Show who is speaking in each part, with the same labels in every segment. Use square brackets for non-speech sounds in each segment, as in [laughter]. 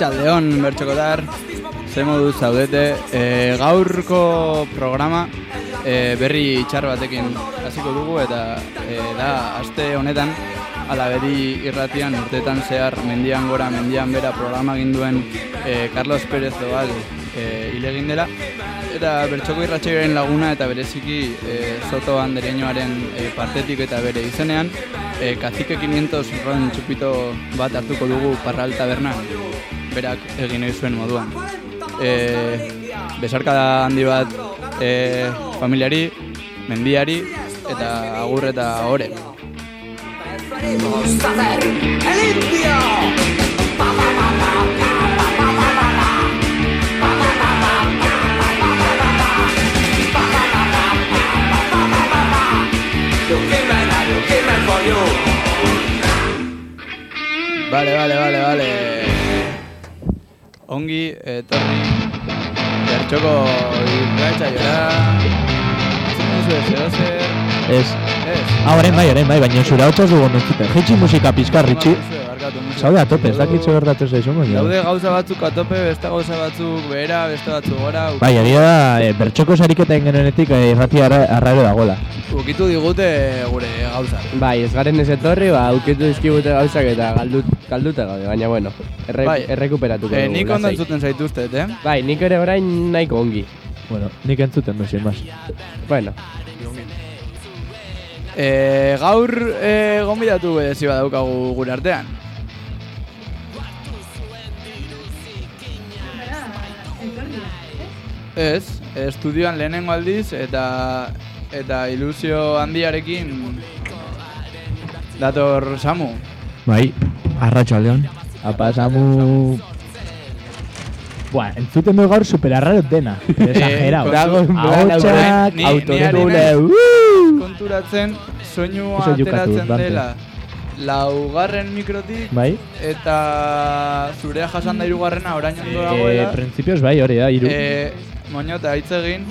Speaker 1: Arratxaldeon, bertxokotar, ze modu zaudete, e, gaurko programa e, berri txar batekin hasiko dugu eta e, da, aste honetan, ala beri irratian urtetan zehar mendian gora, mendian bera programa ginduen e, Carlos Pérez Doal e, ilegin dela, eta bertxoko irratxearen laguna eta bereziki e, Soto Andereñoaren e, partetik eta bere izenean, e, kazike 500 ron txupito bat hartuko dugu parral taberna, berak egin egin zuen moduan. E, besarka da handi bat e, familiari, mendiari eta agur eta ore. Vale, vale, vale, vale. Ongi, etorri. Bertxoko irratxa jora. Zuen zeo zer.
Speaker 2: Ez. Ah, orain bai, orain bai, baina zura hotza dugu mentzuten. Jitsi musika pizkar, Ritxi.
Speaker 1: Barkatu, musika.
Speaker 2: Zaude a tope, ez dakit zer gertatu zaizun, baina.
Speaker 1: Daude gauza batzuk atope, beste gauza batzuk behera, beste batzuk gora.
Speaker 2: Bai, egia da, e, bertxoko sariketa ingenenetik e, irrati arra, arraro dagoela.
Speaker 1: Ukitu digute gure gauza.
Speaker 3: Bai, ez garen ez etorri, ba, aukitu dizkigute gauzak eta galdut, galduta gaude, baina bueno, erre,
Speaker 1: Bai.
Speaker 3: errekuperatuko
Speaker 1: Eh,
Speaker 3: dugu,
Speaker 1: nik ondo
Speaker 3: lasai.
Speaker 1: entzuten zaituztet, eh?
Speaker 3: Bai, nik ere orain nahiko ongi.
Speaker 2: Bueno, nik entzuten du, sin mas.
Speaker 3: Bueno,
Speaker 1: Eh, gaur eh, gonbidatu berezi badaukagu gure artean. Ez, estudioan lehenengo aldiz eta eta ilusio handiarekin dator Samu.
Speaker 2: Bai, arratxaldeon. Apa, samu... Buah, entzuten du gaur super arraro dena. Exagerao.
Speaker 1: kontu-
Speaker 3: Dragon
Speaker 1: naiz
Speaker 2: uh!
Speaker 1: Konturatzen soinua ateratzen dela laugarren mikrotik
Speaker 2: Bai?
Speaker 1: eta zurea jasan da hirugarrena orain ondo
Speaker 2: Eh,
Speaker 1: dagoela.
Speaker 2: principios bai, hori da, iru.
Speaker 1: Eh, moñota hitz egin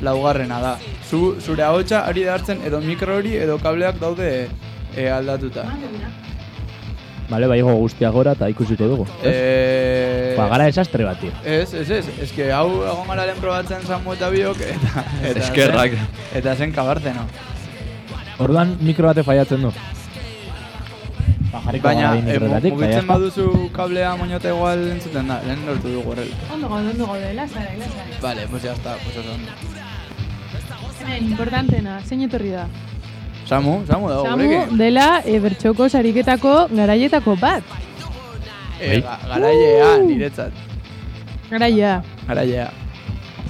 Speaker 1: laugarrena da. Zu, zure ahotsa ari da hartzen edo mikro hori edo kableak daude eh, aldatuta.
Speaker 2: Bale, bai, guztia gora eta ikusiko dugu.
Speaker 1: Eh,
Speaker 2: Ba, gara desastre bat, tio.
Speaker 1: Ez, ez, ez, ez que hau egon gara lehen probatzen Samu eta biok eta, eta
Speaker 4: Eskerrak.
Speaker 1: zen- eta zen kabarteno.
Speaker 2: Orduan mikro bate faiatzen du. Ba,
Speaker 1: Baina, eh,
Speaker 2: eta
Speaker 1: mugitzen baduzu kablea moñota igual entzuten da, lehen lortu dugu horrela.
Speaker 5: Ondo gaude, ondo gaude, lasai, lasai.
Speaker 1: Vale, pues ya está, pues ondo.
Speaker 5: Hemen, importantena, zein etorri da?
Speaker 1: Samu, Samu dago
Speaker 5: Samu
Speaker 1: gurekin.
Speaker 5: dela e, bertxoko sariketako garaietako bat.
Speaker 1: Eh, ga- garailea, niretzat.
Speaker 5: Garaia.
Speaker 1: Garailea.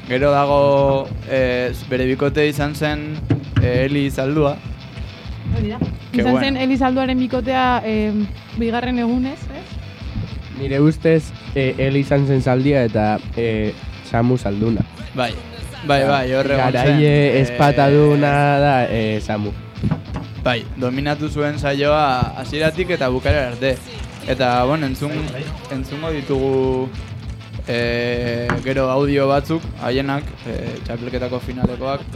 Speaker 1: Gero dago eh, bere bikote izan zen eh, Eli Zaldua.
Speaker 5: Hori da. Izan
Speaker 1: bueno.
Speaker 5: zen Elizalduaren bikotea e, bigarren egunez, ez?
Speaker 3: nire ustez, e, Eli izan zen zaldia eta e, Samu zalduna.
Speaker 1: Bai, bai, bai, horre.
Speaker 3: Garaie
Speaker 1: Eh,
Speaker 3: espataduna da e, Samu.
Speaker 1: Bai, dominatu zuen saioa hasieratik eta bukara arte. Eta, bueno, entzun, entzungo ditugu e, gero audio batzuk, haienak, e, txapelketako finalekoak.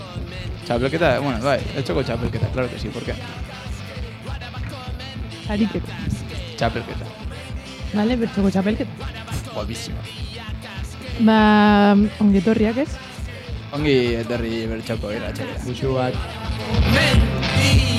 Speaker 1: Txapelketa, bueno, bai, etxoko txapelketa, claro que sí, ¿por qué?
Speaker 5: Sariketa.
Speaker 1: Txapelketa,
Speaker 5: Bale, bertxoko txapelketa.
Speaker 1: guapísima.
Speaker 5: Ba, ongetorriak ez?
Speaker 1: Ongi eterri bertxoko iratxera.
Speaker 3: Musu bat.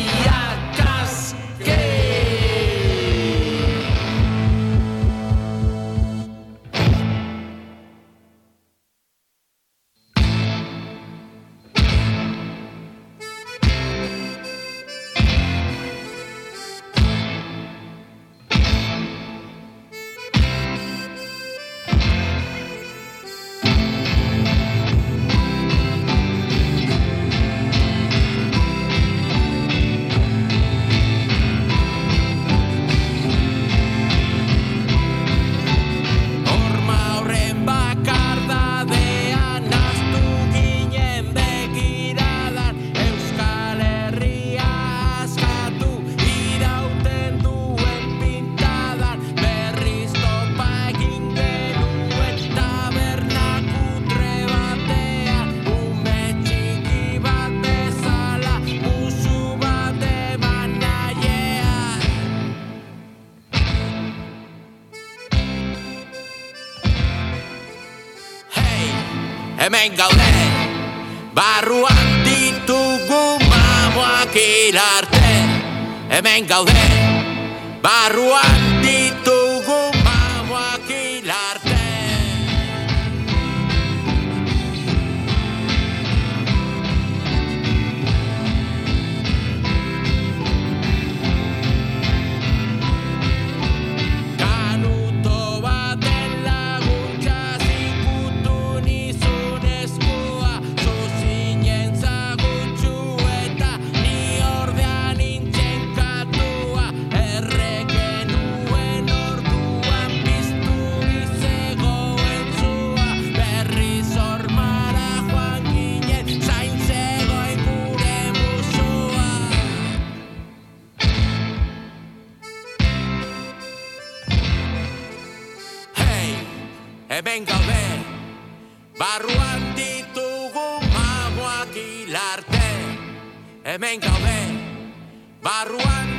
Speaker 4: Hemen gaude. Barruan ditugu mamoak hilarte Hemen gaude. Barruan hemen gaude. Barruan ditugu mamoak hilarte Hemen gaude. Barruan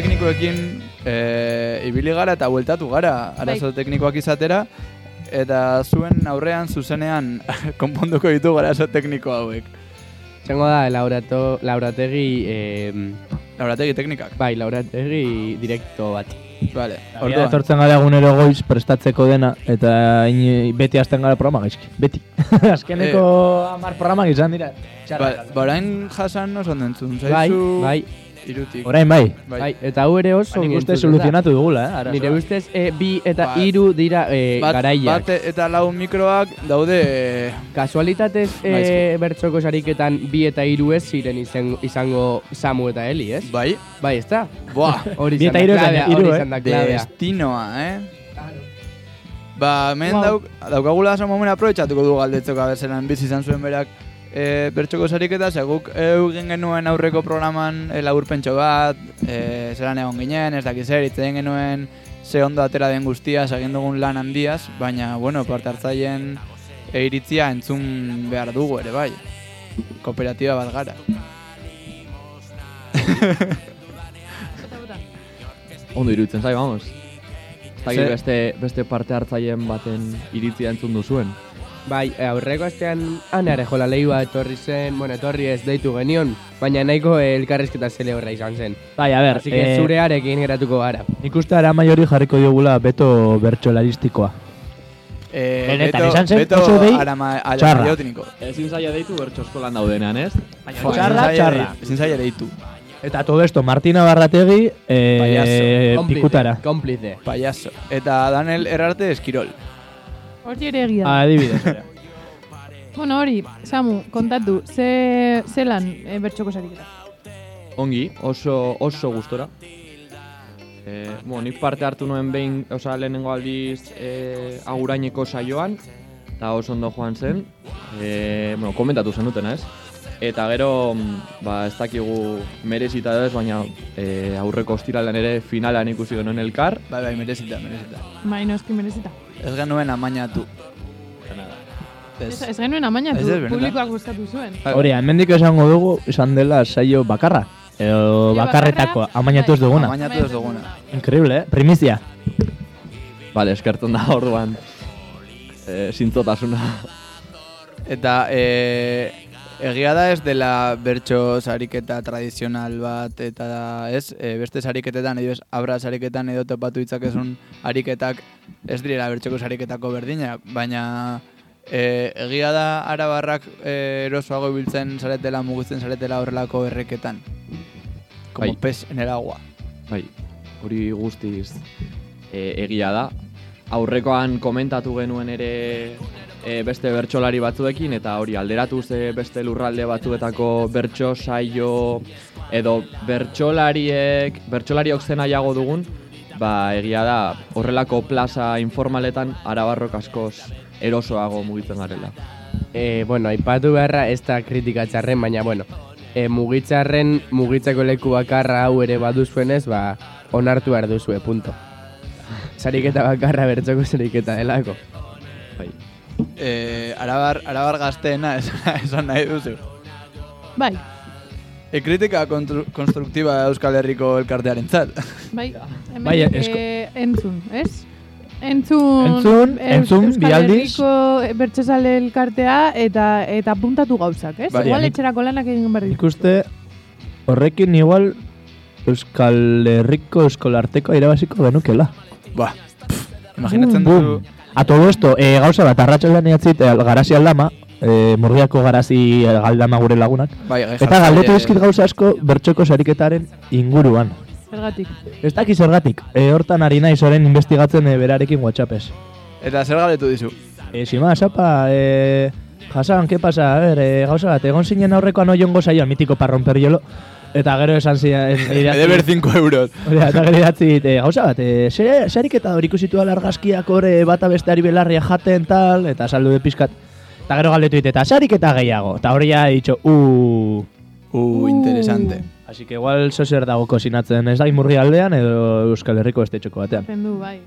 Speaker 1: teknikoekin e, ibili gara eta bueltatu gara arazo teknikoak izatera eta zuen aurrean zuzenean [laughs] konponduko ditugu arazo tekniko hauek.
Speaker 3: Txango da, laurato, laurategi, eh,
Speaker 1: Laurategi teknikak.
Speaker 3: bai, laurategi direkto bat.
Speaker 1: Vale.
Speaker 2: Orduan, etortzen gara egunero goiz prestatzeko dena, eta ini, beti hasten gara programa gaizki. Beti. [laughs] Azkeneko hamar programak izan dira.
Speaker 1: ba,
Speaker 2: Txarrak.
Speaker 1: ba, orain jasan oso ondo entzun.
Speaker 3: Bai,
Speaker 1: Zaizu
Speaker 3: bai,
Speaker 1: irutik.
Speaker 2: Orain bai.
Speaker 3: bai, eta hau ere oso
Speaker 2: Ba, uste soluzionatu dugula, eh? arazoa.
Speaker 3: Nire ustez, e, bi eta
Speaker 1: Bat-
Speaker 3: hiru dira e,
Speaker 1: bat,
Speaker 3: garaiak.
Speaker 1: bat eta lau mikroak daude
Speaker 3: Kasualitatez e, bertxoko sariketan bi eta hiru ez ziren izan, izango Samu eta Eli, ez?
Speaker 1: bai.
Speaker 3: Bai, ez da?
Speaker 1: Buah, [laughs]
Speaker 3: Hori izan
Speaker 2: eta
Speaker 3: da klabea, hori
Speaker 2: eh?
Speaker 3: izan da klabea.
Speaker 1: destinoa, eh? Ba, hemen
Speaker 5: Wow.
Speaker 1: dauk, daukagula asa momen aprobetxatuko du galdetzeko abezelan bizi izan zuen berak e, bertxoko sariketa, ze guk eugen genuen aurreko programan e, laburpentxo bat, e, zelan egon ginen, ez dakiz zer, hitz egin genuen ze ondo atera den guztia, egin dugun lan handiaz, baina, bueno, parte hartzaileen e, iritzia entzun behar dugu ere, bai. Kooperatiba bat gara. [laughs]
Speaker 6: Ondo iruditzen zai, vamos. Ez beste, beste parte hartzaileen baten iritzia entzun duzuen.
Speaker 3: Bai, e, aurreko astean anare jola lehiua etorri zen, bueno, etorri ez deitu genion, baina nahiko eh, elkarrizketa zele horra izan zen.
Speaker 2: Bai, a ber,
Speaker 3: Así que
Speaker 2: eh,
Speaker 3: zurearekin geratuko gara.
Speaker 2: nik uste ara maiori jarriko diogula beto bertsolaristikoa.
Speaker 1: E,
Speaker 2: Benetan,
Speaker 1: beto,
Speaker 2: esan zen
Speaker 1: beto
Speaker 2: oso dei
Speaker 1: arama,
Speaker 2: txarra.
Speaker 1: aramaiotiniko.
Speaker 6: Ezin zaila deitu bertso eskolan daudenean, ez?
Speaker 2: Txarra,
Speaker 1: ezin zaila
Speaker 2: txarra.
Speaker 1: dei- Ezin zaila deitu.
Speaker 2: Eta todo esto, Martina Barrategi, eh,
Speaker 1: Payaso.
Speaker 3: Cómplice,
Speaker 2: pikutara.
Speaker 3: Cómplice.
Speaker 1: Payaso. Eta Daniel Erarte Eskirol.
Speaker 5: Hori ere egia.
Speaker 2: Ah, Adibidez. [laughs]
Speaker 5: Bueno, hori, Samu, kontatu, ze, zelan e, bertxoko sariketa?
Speaker 6: Ongi, oso, oso gustora. E, bueno, nik parte hartu nuen behin, oza, lehenengo aldiz e, aguraineko saioan, eta oso ondo joan zen. E, bueno, komentatu zenuten, ez? Eta gero, ba, ez dakigu merezita edo ez, baina e, aurreko ostiralean ere finalan ikusi genuen elkar.
Speaker 1: Bai, bai, merezita, merezita.
Speaker 5: Bai, noski merezita.
Speaker 1: Ez genuen amainatu.
Speaker 5: Ez, ez genuen amainatu, publikoak gustatu zuen.
Speaker 2: Hori, hemendik esango dugu, izan dela saio bakarra. Edo bakarretako, amainatu ez
Speaker 5: bai.
Speaker 2: duguna.
Speaker 1: Amainatu ez duguna.
Speaker 2: Increíble, eh? Primizia.
Speaker 6: Bale, eskertzen da orduan. E, zintzotasuna.
Speaker 1: Eta e, egia da ez dela bertso sariketa tradizional bat eta ez, e, beste sariketetan edo ez, abra sariketan edo topatu ditzakezun ariketak ez direla bertxoko sariketako berdinak, baina e, egia da arabarrak e, erosoago ibiltzen zaretela, mugitzen zaretela horrelako erreketan. Como
Speaker 6: Bai.
Speaker 1: pez en el agua.
Speaker 6: Bai, hori guztiz e, egia da. Aurrekoan komentatu genuen ere e, beste bertsolari batzuekin eta hori alderatu ze beste lurralde batzuetako bertso saio edo bertsolariek, bertsolariok zen nahiago dugun, ba egia da horrelako plaza informaletan arabarrok askoz erosoago mugitzen garela.
Speaker 3: E, bueno, aipatu beharra ez da kritika txarren, baina, bueno, e, mugitzarren mugitzeko leku bakarra hau ere baduzuenez, ba, onartu behar duzue, punto. [laughs] Sariketa bakarra bertxoko sariketa delako.
Speaker 6: Bai.
Speaker 1: E, arabar, arabar gazteena [laughs] esan, esan nahi duzu.
Speaker 5: Bai,
Speaker 1: E, kritika konstruktiba Euskal Herriko elkartearen zat. [laughs]
Speaker 5: bai. Hemen,
Speaker 2: Bai, esko-
Speaker 5: eh, entzun, ez? Entzun,
Speaker 2: Entzun, entzun,
Speaker 5: Euskal
Speaker 2: bi aldiz.
Speaker 5: Herriko bertsozale elkartea eta eta puntatu gauzak, ez?
Speaker 1: Bai,
Speaker 5: Igual
Speaker 2: nik-
Speaker 5: etxerako lanak egin behar ditu.
Speaker 2: Ikuste horrekin igual Euskal Herriko eskolarteko irabaziko genukela.
Speaker 1: Ba, pff, imaginatzen duzu...
Speaker 2: A todo esto, eh, gauza bat, arratxaldean iatzit, eh, garazi aldama, eh, murgiako garazi galdama gure lagunak.
Speaker 1: Bai, gai
Speaker 2: Eta galdetu dizkit gauza asko bertxoko sariketaren inguruan.
Speaker 5: Zergatik.
Speaker 2: Ez daki zergatik, e, hortan ari naiz orain investigatzen e, berarekin whatsappez.
Speaker 1: Eta zer galdetu dizu?
Speaker 2: E, sima, sapa, e, Hasan, ¿qué pasa? A ver, e, gauza bat, egon zinen aurrekoan oiongo saioan, mitiko parron perriolo, eta gero esan zian...
Speaker 1: Ede ber 5 euros.
Speaker 2: Hori, eta gero idatzi e, gauza bat, e, zer, sariketa hor ikusitu alargazkiak hor bata besteari belarria jaten tal, eta saldu de pizkat. Eta gero galdetu dit, eta sariketa gehiago. Eta hori ja, ditxo, uh,
Speaker 1: Uh, interesante.
Speaker 2: Así que igual zozer dago kozinatzen ez da imurri aldean edo Euskal Herriko estetxoko batean.
Speaker 5: Zendu, bai.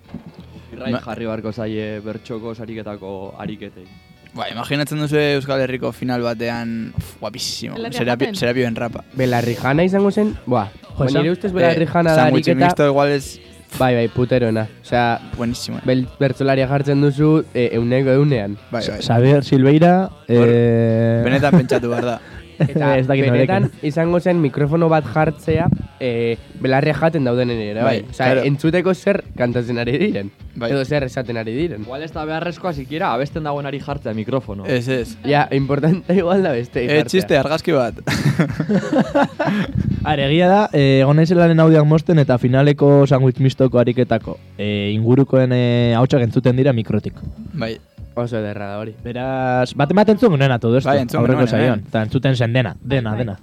Speaker 6: Irrai jarri barko zaie bertxoko sariketako ariketei.
Speaker 1: Ba, imaginatzen duzu Euskal Herriko final batean, uf, guapísimo.
Speaker 5: Jaten.
Speaker 1: serapioen rapa.
Speaker 3: Belarri jana izango zen, buah,
Speaker 2: Jo,
Speaker 3: nire ustez belarri jana da ariketa,
Speaker 1: mixto igual es
Speaker 3: bai, bai, puterona. Osea,
Speaker 1: buenísimo.
Speaker 3: bel, bertzolaria jartzen duzu e, euneko eunean.
Speaker 1: Bai, bai.
Speaker 2: Xavier Silveira, eh...
Speaker 1: Benetan pentsatu behar da. [laughs]
Speaker 3: Eta
Speaker 2: Ez
Speaker 3: benetan
Speaker 2: norekin.
Speaker 3: izango zen mikrofono bat jartzea e, belarria jaten daudenen ere, bai.
Speaker 1: Bai,
Speaker 3: Osea,
Speaker 1: claro.
Speaker 3: entzuteko zer kantatzen ari diren.
Speaker 1: Bai.
Speaker 3: Edo zer esaten ari diren.
Speaker 6: Igual ez da beharrezkoa sikiera abesten dagoenari jartzea mikrofono.
Speaker 1: Ez, ez.
Speaker 3: Ja, importante igual da beste.
Speaker 1: E, txiste, argazki bat. [laughs]
Speaker 2: Are, egia da, eh, egon naizelaren audiak mosten eta finaleko sandwich mistoko ariketako eh, ingurukoen eh, hautsak entzuten dira mikrotik.
Speaker 1: bai.
Speaker 3: Oso ederra da hori.
Speaker 2: Beraz, bat ematen zuen genuen todo esto,
Speaker 1: Bai, entzun
Speaker 2: aurreko
Speaker 1: hemen.
Speaker 2: Eta entzuten zen dena, dena,
Speaker 5: Bai.
Speaker 2: dena.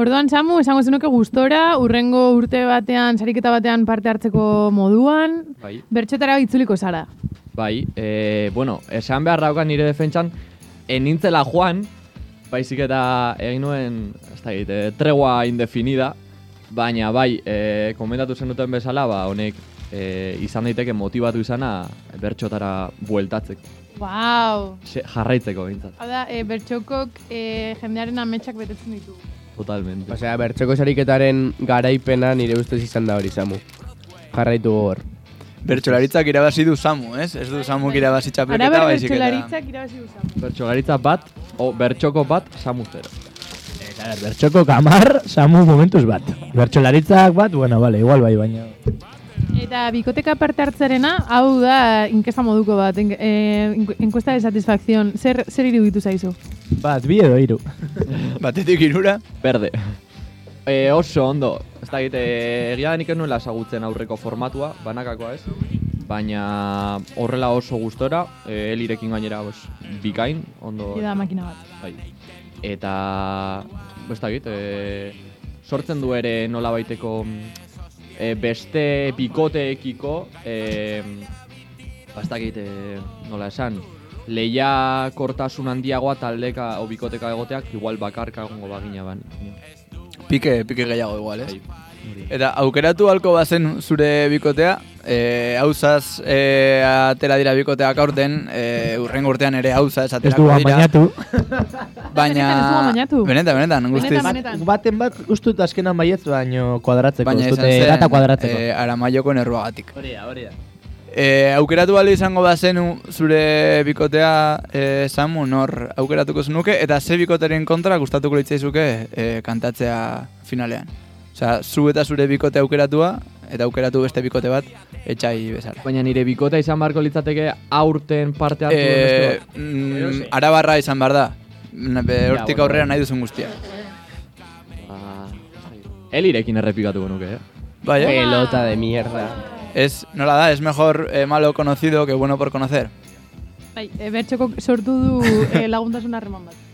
Speaker 5: Orduan, Samu, esango zenuke gustora, urrengo urte batean, sariketa batean parte hartzeko moduan,
Speaker 6: Bai.
Speaker 5: bertxotara itzuliko zara.
Speaker 6: Bai, e, bueno, esan behar daukan nire defentsan, enintzela joan, baizik eta egin nuen, ez da egite, tregua indefinida, baina bai, e, komentatu zen duten bezala, ba, honek e, izan daiteke motibatu izana bertxotara bueltatzeko,
Speaker 5: Wow!
Speaker 6: Se, jarraitzeko behintzat,
Speaker 5: Hau da, e, bertxokok e, jendearen ametsak betetzen ditu.
Speaker 6: Totalmente.
Speaker 3: Osea, bertxoko sariketaren garaipena nire ustez izan da hori, Samu. Jarraitu gogor.
Speaker 1: Bertsolaritzak irabazi du Samu, ez? Ez du Samuk irabazi txapelketa, baizik eta...
Speaker 5: bertxolaritzak irabazi du Samu.
Speaker 6: Bertxolaritza bat, o bertxoko bat, samu zero.
Speaker 2: Eta, ber, bertxoko kamar, samu momentuz bat. Bertxolaritzak bat, bueno, vale, igual bai, baina...
Speaker 5: Eta bikoteka parte hartzarena, hau da inkesta moduko bat, en, e, enkuesta de satisfacción. Zer, zer iruditu zaizu?
Speaker 2: Bat, bi edo hiru. [laughs]
Speaker 1: Batetik irura.
Speaker 6: Berde. E, oso ondo, ez da egite, egia da nik ez nuela ezagutzen aurreko formatua, banakakoa ez, baina horrela oso gustora, e, elirekin gainera bos, bikain, ondo.
Speaker 5: Ida makina bat.
Speaker 6: Bai. Eta, ez da egite, sortzen du ere nola baiteko e, beste bikoteekiko, e, ba, ez da egite, nola esan, leia kortasun handiagoa taldeka o bikoteka egoteak igual bakarka egongo bagina ban.
Speaker 1: Pike, pike gehiago igual, ez?
Speaker 6: Bai, hori.
Speaker 1: Eta aukeratu halko bazen zure bikotea, e, hauzaz e, atera dira bikoteak aurten, e, urrengo urtean ere hauzaz
Speaker 2: Ez
Speaker 1: aterako
Speaker 2: du
Speaker 1: dira.
Speaker 5: ez dugu amainatu. [laughs]
Speaker 1: Benetan, benetan, guztiz.
Speaker 5: Benetan, benetan.
Speaker 2: Baten bat ustut azkenan baietz, baino kuadratzeko.
Speaker 1: Baina
Speaker 2: ustut,
Speaker 1: izan
Speaker 2: eh,
Speaker 1: zen,
Speaker 2: data kuadratzeko.
Speaker 1: eh, aramaioko nerruagatik.
Speaker 2: Hori da, hori da.
Speaker 1: E, aukeratu bali izango bazenu zure bikotea e, Samu nor aukeratuko zenuke eta ze bikoteren kontra gustatuko litzaizuke e, kantatzea finalean. Osea, zu eta zure bikote aukeratua eta aukeratu beste bikote bat etxai bezala.
Speaker 6: Baina nire bikota izan beharko litzateke aurten parte hartu
Speaker 1: E,
Speaker 6: bat.
Speaker 1: mm, arabarra izan behar da. Hortik
Speaker 6: bueno,
Speaker 1: aurrera nahi duzun guztia.
Speaker 6: Ah, Elirekin errepikatuko nuke, eh?
Speaker 1: Bai, eh?
Speaker 3: Pelota de mierda.
Speaker 1: Es, nola da, es mejor eh, malo conocido que bueno por conocer.
Speaker 5: Bai, e, bertxoko sortu du e, laguntasun harreman bat.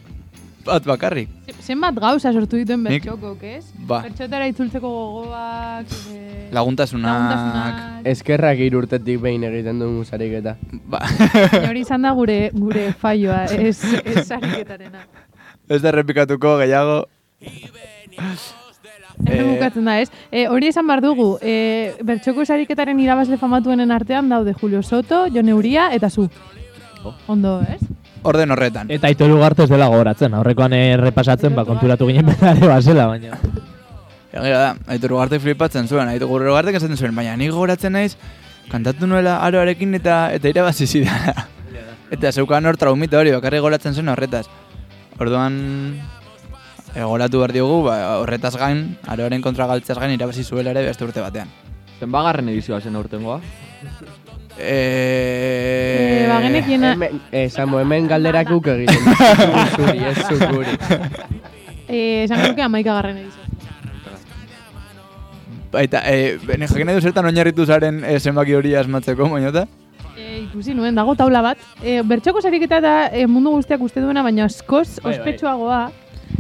Speaker 1: Bat bakarrik.
Speaker 5: Ze- Zenbat gauza sortu dituen bertxokok, ez?
Speaker 1: Ba.
Speaker 5: Bertxotara itzultzeko gogoak, e,
Speaker 1: Laguntasunak.
Speaker 5: lagundasunak.
Speaker 3: Eskerrak hiru urtetik behin egiten duen musariketa.
Speaker 1: Ba.
Speaker 5: Baina Hori izan da gure gure faioa, ez, ez sariketarena.
Speaker 1: Ez da errepikatuko gehiago.
Speaker 5: Hemen
Speaker 1: Eh,
Speaker 5: bukatzen da, ez? E, hori esan behar dugu, e, bertxoko sariketaren irabazle famatuenen artean daude Julio Soto, Jon Euria eta zu. Ondo, ez?
Speaker 1: Orden horretan.
Speaker 2: Eta Aitor Ugarte ez dela gogoratzen. Aurrekoan errepasatzen, ba, konturatu ginen bezare bazela, baina.
Speaker 1: Egia da, Aitor Ugarte flipatzen zuen, Aitor Ugarte esaten zuen, baina nik gogoratzen naiz, kantatu nuela aroarekin eta eta irabazi zidala. eta zeukan hor traumita hori, bakarrik goratzen zuen horretaz. Orduan, egoratu behar diogu, ba, horretaz gain, aroaren kontra galtzaz gain irabazi zuela ere beste urte batean.
Speaker 6: Zenbagarren edizioa zen aurtengoa.
Speaker 1: Eh,
Speaker 5: E, ba, genekiena,
Speaker 3: Hemen, eh, Samu, hemen galderak uk egiten. Zuri, ez zukuri. [laughs]
Speaker 5: e, esan nuke amaika garren.
Speaker 1: Baita, eh, bene jakin nahi du zertan oinarritu zaren eh, zenbaki hori asmatzeko, moinota?
Speaker 5: E, ikusi nuen, dago taula bat. E, bertxoko sariketa da e, mundu guztiak uste duena, baina askoz
Speaker 2: Bai, bai.
Speaker 5: ospetsuagoa.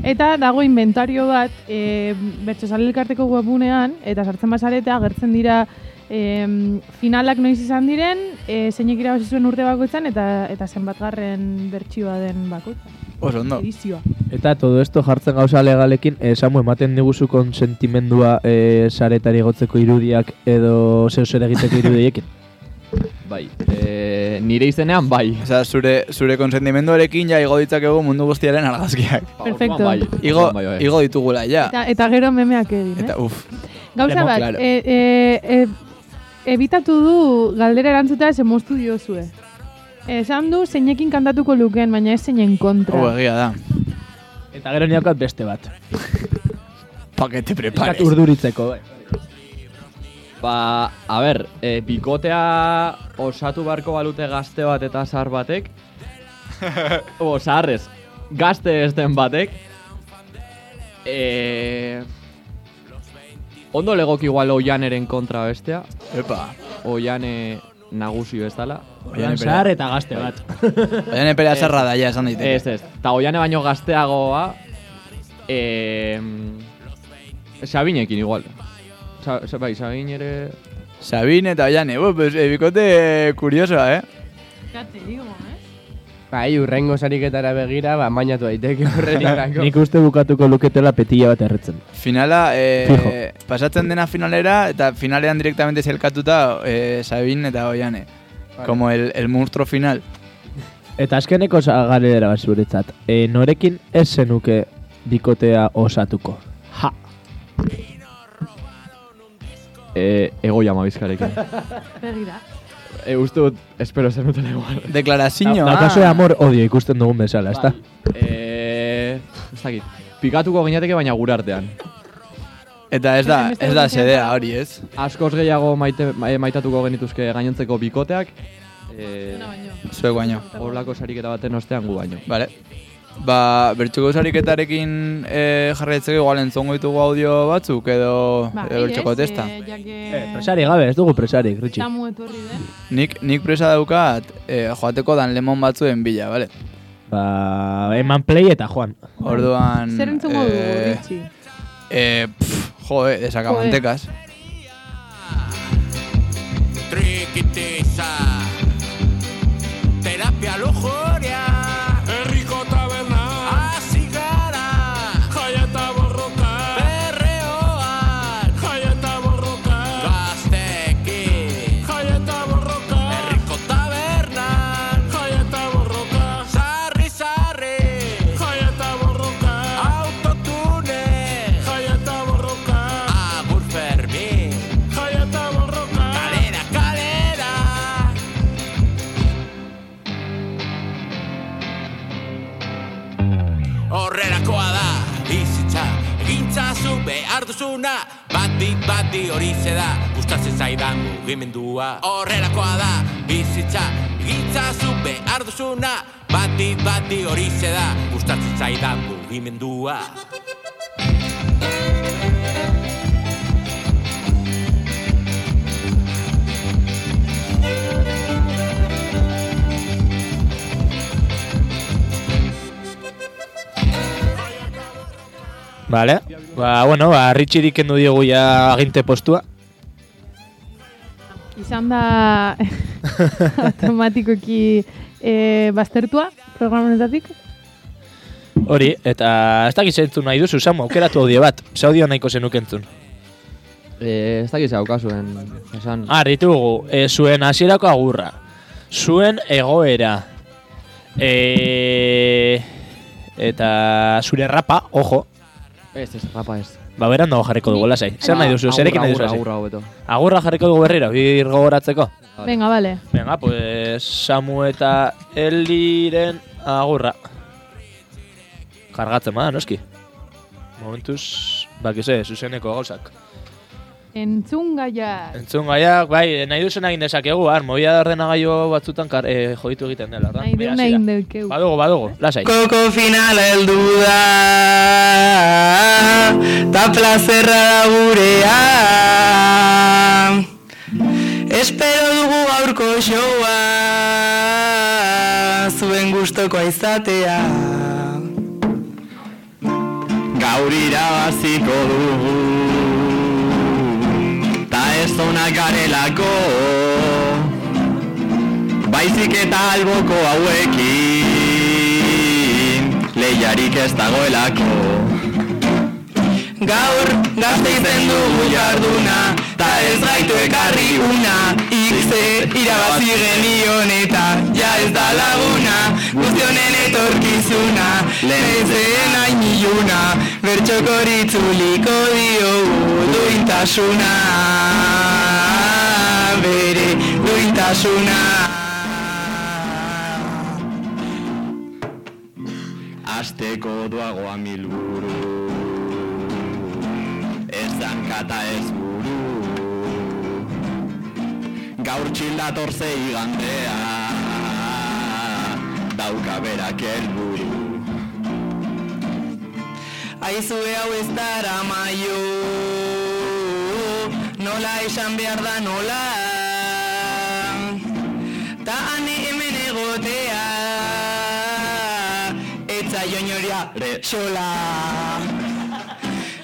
Speaker 5: Eta dago inventario bat e, bertxosale elkarteko webunean, eta sartzen bazareta agertzen dira e, finalak noiz izan diren, e, zeinek irabazi zuen urte bakoitzan, eta eta zenbatgarren bertsioa den bakoitzan.
Speaker 1: Oso ondo.
Speaker 5: Edizioa.
Speaker 2: Eta todo esto jartzen gauza legalekin, eh, Samu, ematen diguzu konsentimendua eh, saretari gotzeko irudiak edo zeu zer egiteko irudiekin. [laughs]
Speaker 6: Bai. E, nire izenean, bai.
Speaker 1: Osea, zure, zure konsentimenduarekin ja igo ditzakegu mundu guztiaren argazkiak.
Speaker 5: Perfecto.
Speaker 6: Bai.
Speaker 1: Igo,
Speaker 6: Bai, bai.
Speaker 1: igo ditugula, ja.
Speaker 5: Eta, eta gero memeak egin, eh?
Speaker 1: Eta, uf,
Speaker 5: Gauza bat,
Speaker 1: claro.
Speaker 5: e, e, e, ebitatu du galdera erantzutea ze moztu diozue. Esan du zeinekin kantatuko lukeen, baina ez zeinen kontra.
Speaker 1: hau egia da.
Speaker 2: Eta gero niokat beste bat.
Speaker 1: Pa que te
Speaker 2: Eskat
Speaker 1: prepares.
Speaker 2: urduritzeko, bai.
Speaker 6: Ba, a ber, e, bikotea osatu barko balute gazte bat eta zahar batek. [laughs] o, zaharrez, gazte ez den batek. E, ondo legoki igual oianeren kontra bestea.
Speaker 1: Epa.
Speaker 6: Oiane nagusi bezala.
Speaker 2: Oian zahar eta gazte bat. [laughs]
Speaker 1: Baina epera zarra da, ja, esan [laughs] daiteke.
Speaker 6: Ez, ez. Ta oiane baino gazteagoa. E, Sabinekin igual. Sa, sa, bai, Sabin ere...
Speaker 1: Sabine eta Oiane, eh, bikote kuriosoa, eh?
Speaker 5: Ya te digo, eh?
Speaker 3: Bai, urrengo sariketara begira, ba, mainatu daiteke horretarako. [laughs]
Speaker 2: Nik uste bukatuko luketela petilla bat erretzen.
Speaker 1: Finala,
Speaker 2: Fijo.
Speaker 1: eh, pasatzen dena finalera, eta finalean directamente zelkatuta eh, Sabine eta Oiane. Como el, el monstruo final.
Speaker 2: Eta azkeneko galera bat zuretzat. E, norekin ez zenuke bikotea osatuko. Ha!
Speaker 6: E, ego jama bizkarekin.
Speaker 5: Begira.
Speaker 6: E, uste dut, espero zen duten igual.
Speaker 1: Deklarazio,
Speaker 2: Da, kaso de amor odio ikusten dugun bezala, ezta?
Speaker 6: E, ez dakit. Pikatuko ginateke baina gure artean.
Speaker 1: Eta ez da, ez da sedea hori, ez?
Speaker 6: Askoz gehiago maite, ma- maitatuko genituzke gainontzeko bikoteak. E,
Speaker 5: baino.
Speaker 1: Zuek baino.
Speaker 6: Horlako sariketa baten ostean gu baino.
Speaker 1: Vale. Ba, bertxoko sariketarekin eh, jarraitzeko igual entzongo ditugu audio batzuk edo,
Speaker 5: Ba,
Speaker 1: edo bertxoko testa.
Speaker 5: eh, jake...
Speaker 2: Eh, presari gabe, ez dugu presarik, Ritxi.
Speaker 5: Tamu etorri den.
Speaker 1: Nik, nik presa daukat eh, joateko dan lemon batzuen bila, vale?
Speaker 2: Ba, eman play eta joan.
Speaker 1: Orduan...
Speaker 5: Zer entzungo dugu,
Speaker 1: eh,
Speaker 5: Ritxi?
Speaker 1: Eh, pff, jo, eh, de sacamantekas.
Speaker 4: Trikitiza Terapia lujuria mugimendua
Speaker 2: Vale. Ba, bueno, ba, Richiri kendu diogu ja aginte postua.
Speaker 5: Izan da [laughs] automatikoki e, baztertua programonetatik.
Speaker 2: Hori, eta ez dakit zentzun nahi duzu, Samu, aukeratu audio bat. Ze audio nahiko zenuk entzun.
Speaker 6: Eh, ez dakiz haukazuen, esan.
Speaker 2: Ah, ditugu, e, zuen hasierako agurra. Zuen egoera. E, eta zure rapa, ojo.
Speaker 6: Ez, ez, rapa ez.
Speaker 2: Ba, beran dago jarriko dugu, lasai. Zer nahi duzu, zerekin nahi duzu?
Speaker 6: Agurra, agurra.
Speaker 2: Agurra jarriko dugu berriro, bir gogoratzeko.
Speaker 5: Venga, vale.
Speaker 2: Venga, pues Samu eta Eliren agurra. Kargatzen bada, noski. Momentuz, bakize, zuzeneko gauzak.
Speaker 5: Entzun gaia.
Speaker 2: Entzun gaiak, bai, nahi duzen egin dezakegu, har, movida de ordenagailu batzutan kar, eh, joditu egiten dela, da?
Speaker 5: Nahi du nahi deukeu.
Speaker 2: Badugu, badugu, lasai.
Speaker 7: Koko finala heldu da Ta plazerra da gurea Espero dugu gaurko showa Zuen gustokoa izatea Gaur irabaziko dugu. Ta ez onak garelako. Baizik eta alboko hauekin Lehiarik ez dagoelako. Gaur gazteizen dugu jarduna Ta ez gaitu ekarri una. Ikze irabazi genion eta Ja ez da laguna. Guztionen etorkizuna Lehezen hain iluna Bertxokori itzuliko diogu Duintasuna. Bere duintasuna. Azteko doagoa milburu. Ez dankata ez buru Gaur txildator zei igandea Dauka berak helburu Aizue hau ez dara maio Nola esan behar da nola. Ta ane hemen egotea Etza joinoria resola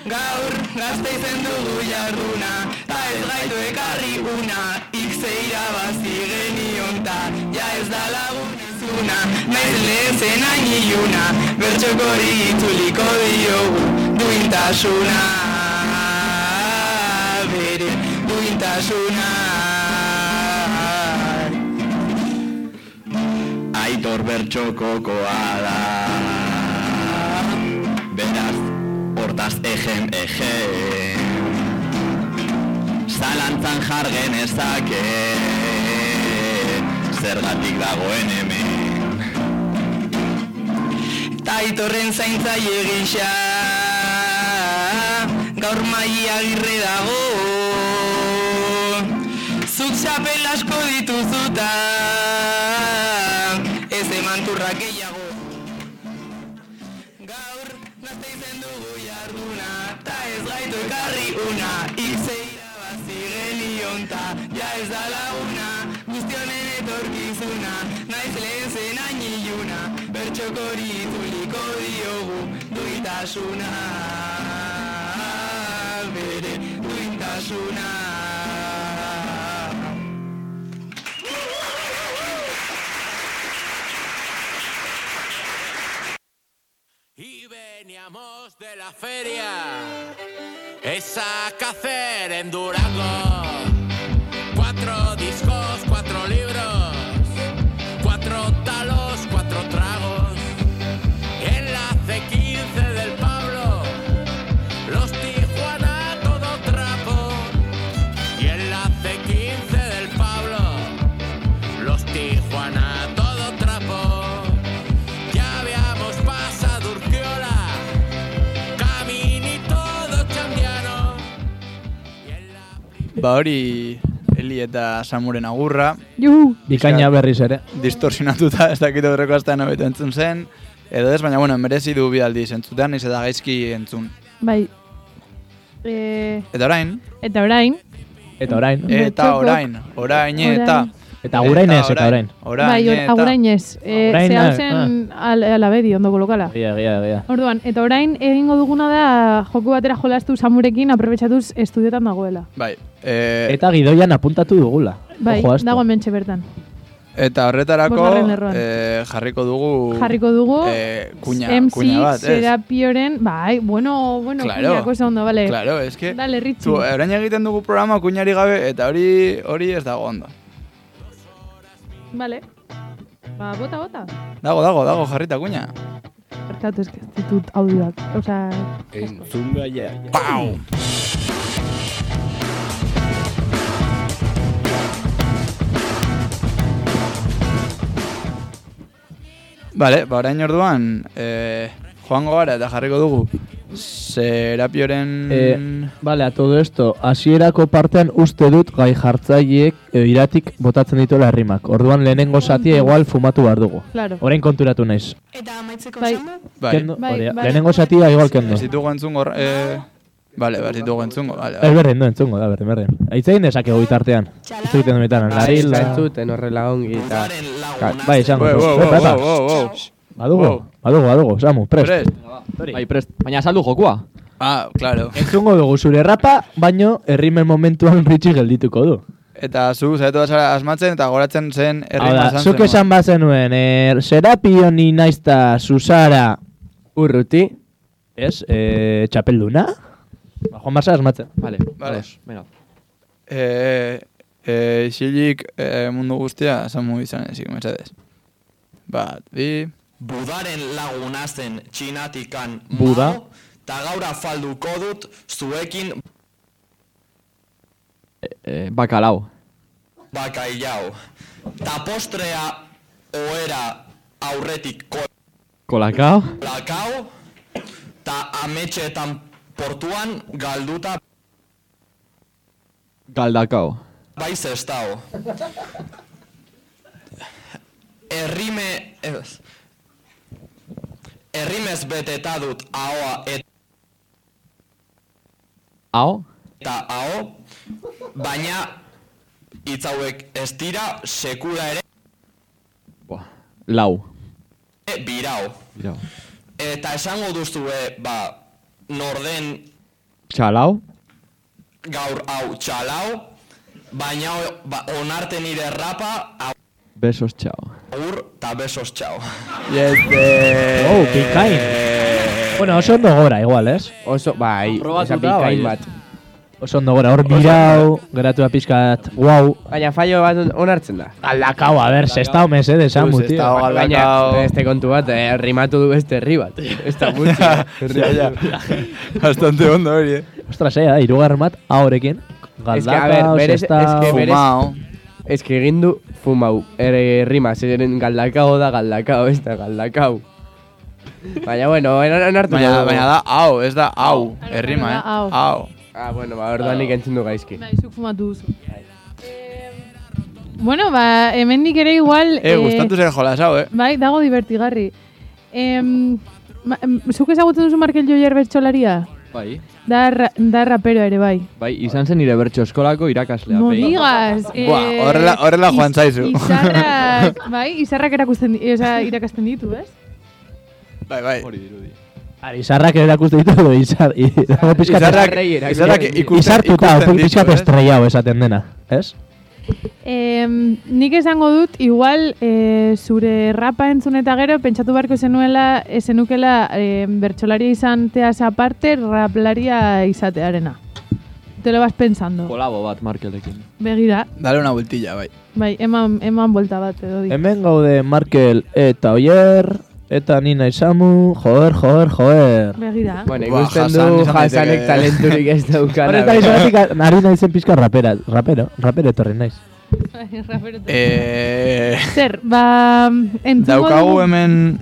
Speaker 7: Gaur gazteizen dugu jarduna Ta ez gaitu ekarri una Ikze irabazi genion ta Ja ez da lagunezuna Naiz lehezen hain iluna Bertxokori itzuliko diogu Duintasuna Bere duintasuna Aitor bertxokokoa da. Beraz, hortaz egen egen Zalantzan jar genezake Zergatik dagoen hemen. Ta aitorren zaintzaile gisa Gaur mai agirre dago. Zuk txapel asko dituzuta ez da laguna Guztionen etorkizuna Naiz lehen zen hain iluna Bertxokori itzuliko diogu Duitasuna Bere duintasuna
Speaker 4: Y veníamos de la feria, esa cacer en Durango.
Speaker 1: Ba hori Eli eta Samuren agurra,
Speaker 5: Juhu!
Speaker 2: Bikaina berriz ere.
Speaker 1: distorsionatuta [laughs] ez dakit aurreko astean hobeto entzun zen, edo ez, baina bueno, merezi du bidaldiz entzutean, naiz eta gaizki entzun.
Speaker 5: Bai. E,
Speaker 1: Eta orain,
Speaker 5: eta orain,
Speaker 2: Eta orain.
Speaker 1: eta orain, orain eta...
Speaker 2: Eta gurain ez, eta orain.
Speaker 1: Orain
Speaker 5: bai, or,
Speaker 1: eta...
Speaker 5: agurainez. E,
Speaker 2: Agurain,
Speaker 5: ze hau
Speaker 2: ah,
Speaker 5: zen al, alabedi, ondoko lokala.
Speaker 2: Egia, egia, egia.
Speaker 5: Orduan, eta orain egingo duguna da joko batera jolastu samurekin aprobetxatuz estudiotan dagoela.
Speaker 1: Bai, e,
Speaker 2: Eta gidoian apuntatu dugula.
Speaker 5: Bai, dago hementxe bertan.
Speaker 1: eta horretarako
Speaker 5: Bosgarren lerroan.
Speaker 1: e, jarriko dugu...
Speaker 5: Jarriko dugu
Speaker 1: e, kuña,
Speaker 5: MC
Speaker 1: kuña bat, ez?
Speaker 5: Serapioren, bai, bueno, bueno,
Speaker 1: Claro.
Speaker 5: kuñako oso ondo, bale.
Speaker 1: Claro, es que...
Speaker 5: Dale.
Speaker 1: Zu, orain egiten dugu programa kuñari gabe, eta hori hori ez dago ondo.
Speaker 5: Vale. Ba, bota, bota.
Speaker 1: Dago, dago, dago, jarrita kuña.
Speaker 5: Bertatu ez ez ditut audioak. Osea,
Speaker 1: Pau! Bale, ba orain orduan, eh, joango gara eta jarriko dugu Serapioren...
Speaker 2: Eh, Vale, a todo esto, hasierako partean uste dut gai jartzaileek e, iratik botatzen dituela herrimak. Orduan lehenengo zatia igual fumatu behar dugu.
Speaker 5: claro.
Speaker 2: Orain konturatu naiz.
Speaker 8: Eta amaitzeko
Speaker 5: Bai.
Speaker 1: bai,
Speaker 2: Kendo,
Speaker 5: Bai, bai.
Speaker 2: Lehenengo zatia igual kendo.
Speaker 1: ez ditugu entzungo... Eh, bale, ba, ez ditugu entzungo, bale,
Speaker 2: Ez berdin du entzungo, da berdin, berdin. Aitzein dezakegu bitartean. Ez egiten du bitartean.
Speaker 3: Bai,
Speaker 2: Larila...
Speaker 3: entzuten horrela ongi eta...
Speaker 2: Bai, izango.
Speaker 1: Wow, wow, wow, wow, wow.
Speaker 2: Badugu,
Speaker 1: Wow.
Speaker 2: badugu, badugu, Samu, prest.
Speaker 1: Prest?
Speaker 6: Bai, prest. Baina saldu jokua.
Speaker 1: Ah, claro.
Speaker 2: Entzungo dugu zure rapa, baino herrimen momentuan ritxi geldituko du.
Speaker 1: Eta zu, zaitu da zara asmatzen eta goratzen zen
Speaker 2: Hau
Speaker 1: herri
Speaker 2: da, zuk esan bazenuen, er, Serapio ni naizta Susara,
Speaker 3: Urruti,
Speaker 2: ez, e, txapelduna? Ba, Juan Barça asmatzen.
Speaker 6: Vale,
Speaker 1: Vale.
Speaker 6: ados, venga.
Speaker 1: Eh, eh, isilik eh, mundu guztia samu izan ezik, mesedez. Bat, bi...
Speaker 9: Budaren laguna zen txinatikan
Speaker 2: Buda.
Speaker 9: ta gaur afalduko dut zuekin
Speaker 6: Eh, bakalau.
Speaker 9: bakailau. Ta postrea oera aurretik
Speaker 6: Kolakao.
Speaker 9: kolakau, ta ametxeetan portuan galduta
Speaker 6: Galdakao.
Speaker 9: bai zestao. Errime... Ez. Errimez beteta dut ahoa eta
Speaker 6: Ao.
Speaker 9: eta aho, baina hitz hauek ez dira sekula ere
Speaker 6: Buah. Lau.
Speaker 9: birau.
Speaker 6: Birau.
Speaker 9: Eta esango duzue, ba, norden
Speaker 6: Txalau.
Speaker 9: gaur hau txalau, baina ba, onarte nire rapa,
Speaker 6: Besos, txao.
Speaker 9: agur eta besos txau.
Speaker 1: Yes, eh...
Speaker 2: Oh, bikain. Bueno, oso ondo gora, igual, ez?
Speaker 3: oso, bai, oza, bikain
Speaker 6: bai,
Speaker 3: bat.
Speaker 2: Oso ondo gora, hor birau, geratu da pizkat, guau.
Speaker 3: Baina fallo bat on- onartzen da.
Speaker 2: Galdakau, a ber, sestao mesede, Samu,
Speaker 1: Pues,
Speaker 2: tío.
Speaker 1: estao
Speaker 3: Baina, beste kontu bat, eh, rimatu du beste herri bat. Da mucho.
Speaker 1: ja, ja. Bastante ondo hori, eh.
Speaker 2: Ostras, eh, irugarren bat, ahorekin.
Speaker 3: Es que, a ver, berez-
Speaker 2: sestao...
Speaker 3: es que berez-
Speaker 1: Fumao.
Speaker 3: Ez que egin du fumau, ere rima, zeren galdakao da galdakao, ez da galdakau. Baina, bueno, onartu
Speaker 1: Baina, baina da hau, ez da hau, errima, eh?
Speaker 5: hau.
Speaker 3: Ah, bueno, ba, orduan nik entzun du gaizki.
Speaker 5: Bai, zuk fumatu duzu. Eh, bueno, ba, hemendik ere igual...
Speaker 1: Eh, gustatu zer jolas hau, eh?
Speaker 5: Bai, dago divertigarri. Em, ma, em, zuk ezagutzen duzu Markel Joyer bertxolaria?
Speaker 6: Bai.
Speaker 5: Da, ra, da rapero ere, bai.
Speaker 6: Bai, izan zen nire bertso eskolako irakaslea.
Speaker 5: No digas. eh,
Speaker 1: Buah, horrela- horrela joan
Speaker 5: iz-
Speaker 1: zaizu.
Speaker 5: Izarrak, [laughs] bai, izarrak erakusten, oza, irakasten ditu, ez?
Speaker 1: Bai, bai.
Speaker 6: Hori dirudi.
Speaker 2: Ari, izarrak erakuste ditu, edo izar...
Speaker 1: Izarrak,
Speaker 3: erakusten
Speaker 1: izarrak
Speaker 3: ditu.
Speaker 1: ikusten,
Speaker 2: Izartuta,
Speaker 1: ikusten ditu, ez?
Speaker 2: estrellau esaten dena, ez?
Speaker 5: Em, nik esango dut, igual, e, zure rapa entzun eta gero, pentsatu beharko zenuela, e, zenukela e, bertxolaria izanteaz aparte, raplaria izatearena. Te lo vas pensando.
Speaker 6: Kolabo bat Markelekin.
Speaker 5: Begira,
Speaker 1: Dale una vueltilla, bai.
Speaker 5: bai, eman, eman bolta bat edo di.
Speaker 2: Hemen gaude Markel eta Oier, eta Nina Isamu, joer, joer, joer.
Speaker 5: Begira.
Speaker 3: Bueno, ikusten du
Speaker 1: izan.
Speaker 3: Hasanek talenturik ez daukala.
Speaker 2: Horrez da izatik, ari naizen pizka rapera, rapero, rapero etorri naiz.
Speaker 1: Eh,
Speaker 5: Zer, ba,
Speaker 1: daukagu hemen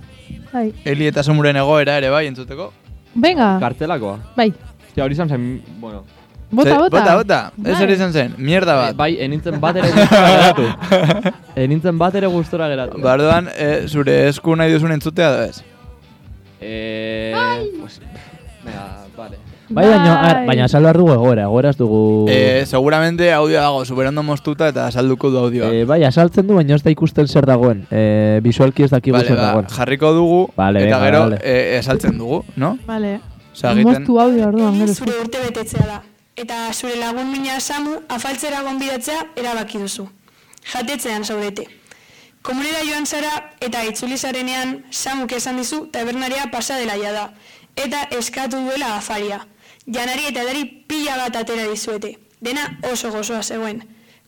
Speaker 5: Bai.
Speaker 1: Eli eta Samuren egoera ere bai entzuteko.
Speaker 5: Venga,
Speaker 6: Kartelakoa.
Speaker 5: bai.
Speaker 6: Ja, hori izan zen, bueno,
Speaker 5: Bota, bota.
Speaker 1: Bota, bota. Ez
Speaker 5: Bai.
Speaker 1: hori izan zen, mierda bat.
Speaker 6: bai, enintzen bat ere gustora geratu. [laughs] enintzen bat ere gustora geratu.
Speaker 1: Bardoan, eh, zure esku nahi duzun entzutea da ez.
Speaker 6: Eh, pues, venga, vale.
Speaker 2: Bai, baina,
Speaker 5: Bai.
Speaker 2: ar, baina salbar dugu egoera, egoera ez dugu...
Speaker 1: Eh, seguramente audio dago superondo moztuta eta salduko du audioa.
Speaker 2: Eh, bai, asaltzen du, baina ez da ikusten zer dagoen. Eh, visualki ez dakigu
Speaker 1: Vale,
Speaker 2: zer
Speaker 1: ba,
Speaker 2: dagoen.
Speaker 1: jarriko dugu
Speaker 2: Vale,
Speaker 1: eta
Speaker 2: venga,
Speaker 1: gero
Speaker 2: vale.
Speaker 1: eh, esaltzen dugu, no?
Speaker 5: Vale. Moztu audio orduan, gero.
Speaker 7: zure urte betetzea da. Eta zure lagun mina Samu afaltzera gonbidatzea erabaki duzu. Jatetzean zaudete. Komunera joan zara eta itzuli zarenean Samuk esan dizu tabernaria pasa dela da. Eta eskatu duela afaria. Janari eta edari pila bat atera dizuete. Dena oso gozoa zegoen.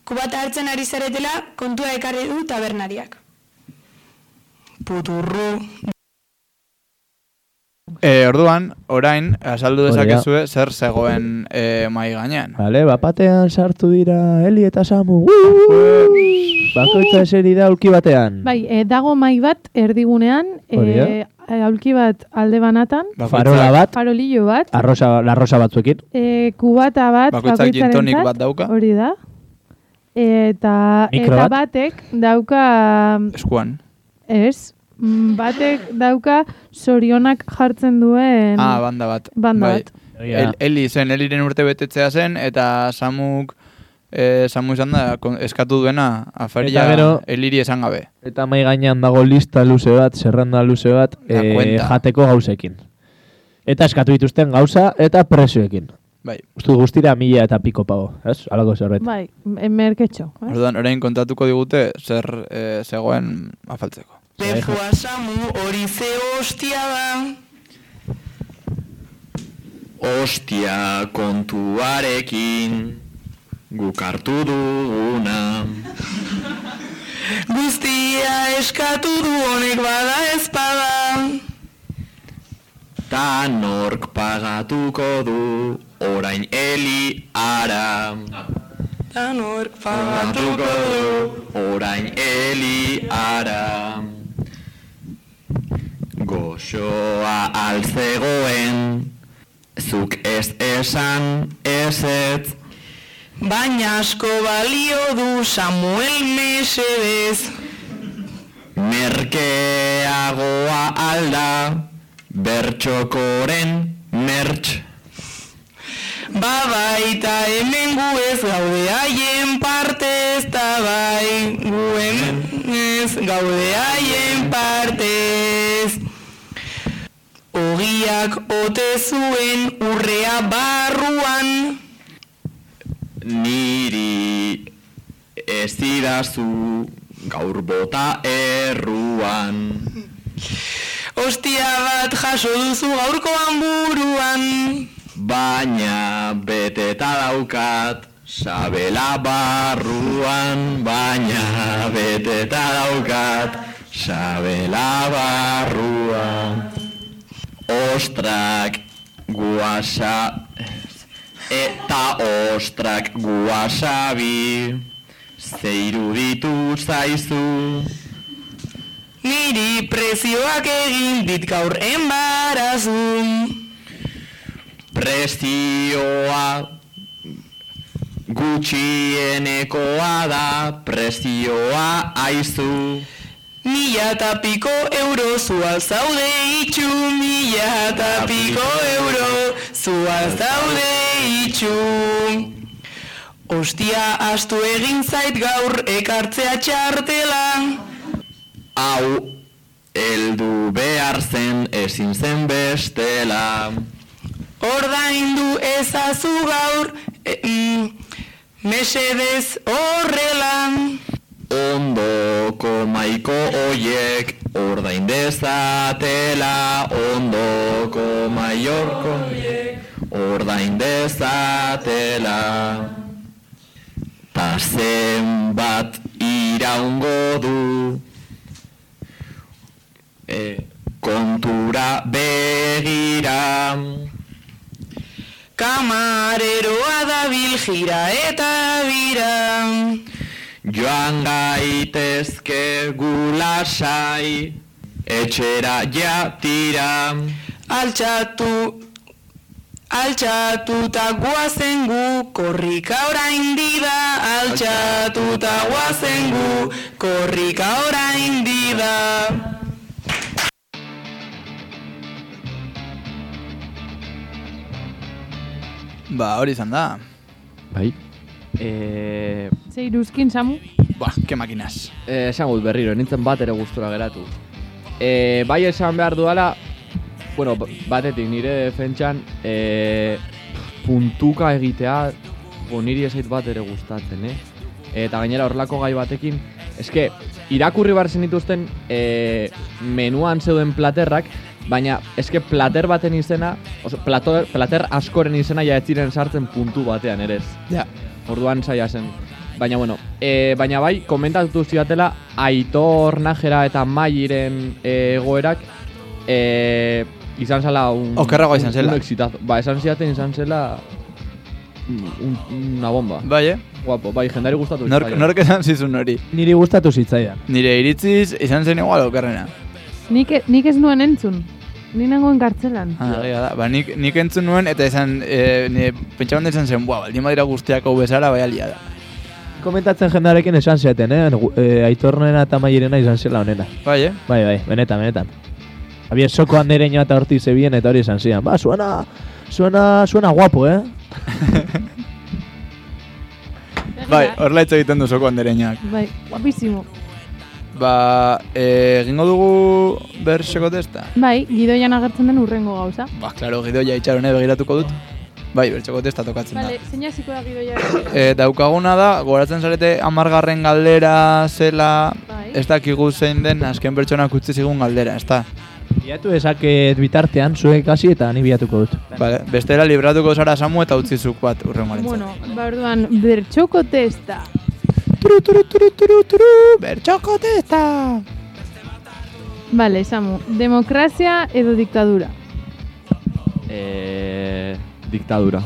Speaker 7: Kubata hartzen ari zaretela kontua ekarri du tabernariak. Puturru,
Speaker 1: Eh, orduan, orain, azaldu dezakezue zer zegoen eh, mai gainean.
Speaker 2: Vale, bapatean sartu dira Eli eta Samu. Bakoitza eseri da ulki batean.
Speaker 5: Bai, eh, dago mai bat erdigunean, eh, aulki bat alde banatan,
Speaker 2: Farola bat,
Speaker 5: farolillo bat,
Speaker 2: arrosa, larrosa batzuekin.
Speaker 5: eh, kubata bat,
Speaker 1: Bakoitzak gin tonic
Speaker 5: bakoitzarentzat,
Speaker 1: bat dauka.
Speaker 5: Hori da. Eta,
Speaker 2: Mikro
Speaker 5: eta
Speaker 2: bat.
Speaker 5: batek dauka,
Speaker 1: Eskuan.
Speaker 5: ez, batek dauka sorionak jartzen duen
Speaker 1: Ah, banda bat.
Speaker 5: banda
Speaker 1: Bai.
Speaker 5: bat.
Speaker 1: El, Eli zen, Eliren urte betetzea zen, eta Samuk, eh, Samu izan da, eskatu duena, afaria
Speaker 2: gero-
Speaker 1: Eliri esan gabe.
Speaker 2: Eta mai gainean dago lista luze bat, zerrenda luze bat,
Speaker 1: cuenta.
Speaker 2: jateko gauzekin. Eta eskatu dituzten gauza eta prezioekin.
Speaker 1: Bai.
Speaker 2: Uste dut guztira mila eta piko pago, ez? Alako zerbait.
Speaker 5: Bai, merketxo. eh?
Speaker 1: Orduan, orain kontatuko digute zer eh, zegoen afaltzeko.
Speaker 7: Lefua Samu hori ze hostia da.
Speaker 9: Ostia kontuarekin guk hartu duguna. [laughs]
Speaker 7: Guztia eskatu du honek bada ezpada.
Speaker 9: Ta nork pagatuko du orain eli ara.
Speaker 7: Danor
Speaker 9: Pagatuko du orain eli ara. Goxoa altzegoen, zuk ez esan ezetz.
Speaker 7: Baina asko balio du Samuel Mesedez.
Speaker 9: Merkeagoa alda, bertxokoren mertx.
Speaker 7: Babaita hemen gu ez gaude haien partez, ta bai gu hemen ez gaude haien partez. Ogiak ote zuen urrea barruan,
Speaker 9: Niri ez didazu gaur bota erruan.
Speaker 7: ostia bat jaso duzu gaurkoan buruan.
Speaker 9: Baina beteta daukat sabela barruan, baina beteta daukat sabela barruan. Ostrak guasa eta ostrak guasabi zeiruditu zaizu.
Speaker 7: Niri prezioak egin dit gaur enbarazun.
Speaker 9: Prezioa gutxienekoa da, prezioa aizu.
Speaker 7: Mila eta piko euro zual zaude itxu, mila eta piko euro zual zaude itxu. Ostia astu egin zait gaur ekartzea txartela.
Speaker 9: Hau, eldu behar zen ezin zen bestela.
Speaker 7: Ordaindu ezazu gaur, e, mm, mesedez horrela.
Speaker 9: Ondoko maiko oiek ordain dezatela, ondoko maiorko ordain dezatela. Ta zenbat iraungo du e, kontura begira.
Speaker 7: Kamareroa dabil jira eta bira.
Speaker 9: Joan gaitezke gulasai, etxera jatira.
Speaker 7: Altxatu, Altxatuta guazen gu, korrika orain dida. Altxatuta guazen gu, korrika orain dida.
Speaker 1: Ba, hori izan da.
Speaker 6: Bai. Eh,
Speaker 5: Ze iruzkin, Samu?
Speaker 1: Ba, ke makinas.
Speaker 6: eh, esan gut berriro, nintzen bat ere gustura geratu. Eh, bai esan behar duala, bueno, b- batetik nire defentsan, eh, puntuka egitea, bo, niri esait bat ere gustatzen, eh? Eta gainera horrelako gai batekin, eske, irakurri behar zenituzten eh, menuan zeuden platerrak, baina eske plater baten izena, oso, plato, plater askoren izena ja ez ziren sartzen puntu batean ere ez.
Speaker 1: Ja.
Speaker 6: Orduan saia zen. Baina bueno, e, baina bai, komentatu zidatela Aitor Najera eta Mairen e, egoerak e, izan zela un,
Speaker 1: Okerragoa izan
Speaker 6: un-
Speaker 1: zela.
Speaker 6: Un exitazo. Ba, esan zidaten izan zela un, una bomba.
Speaker 1: Bai, eh?
Speaker 6: Guapo, bai, jendari gustatu.
Speaker 1: Nork,
Speaker 6: zitzaion.
Speaker 1: nork esan zizun hori.
Speaker 2: Niri gustatu zitzaidan.
Speaker 1: Nire iritziz izan zen igual okerrena.
Speaker 5: Nik, e- nik ez nuen entzun. Ni nengoen kartzelan.
Speaker 1: Ah, da. Ba, nik, nik entzun nuen eta izan, e, nire pentsa hondi izan zen, bua, baldin badira guztiak hau bezala, bai alia da.
Speaker 2: Komentatzen jendarekin esan ziaten, eh? Eh, aitornena eta maierena izan zela honena.
Speaker 1: Bai, eh?
Speaker 2: Bai, bai, benetan, benetan. Había soko andereño eta horti zebien eta hori esan zian. Ba, suena, suena, suena guapo, eh? [laughs]
Speaker 1: Bai, hitz egiten du soko andereñak.
Speaker 5: Bai, guapísimo.
Speaker 1: Ba, e, egingo dugu berseko testa?
Speaker 5: Bai, gidoian agertzen den urrengo gauza.
Speaker 1: Ba, klaro, gidoia itxarone begiratuko dut. Bai, bertxoko testa tokatzen
Speaker 5: Vale,
Speaker 1: da.
Speaker 5: zein hasiko da gidoia?
Speaker 1: E, daukaguna da, goratzen zarete amargarren galdera zela,
Speaker 5: Bai.
Speaker 1: ez dakigu zein den azken pertsonak utzi zigun galdera, ez da?
Speaker 2: Biatu ezaket bitartean, zuek hasi eta ni biatuko dut.
Speaker 1: Vale, bestela libratuko zara samu eta utzizuk bat urrengoaren.
Speaker 5: Bueno, ba orduan, bertxoko testa.
Speaker 1: Bertxoko testa!
Speaker 5: Vale, Samu, demokrazia edo diktadura?
Speaker 6: Eh, diktadura.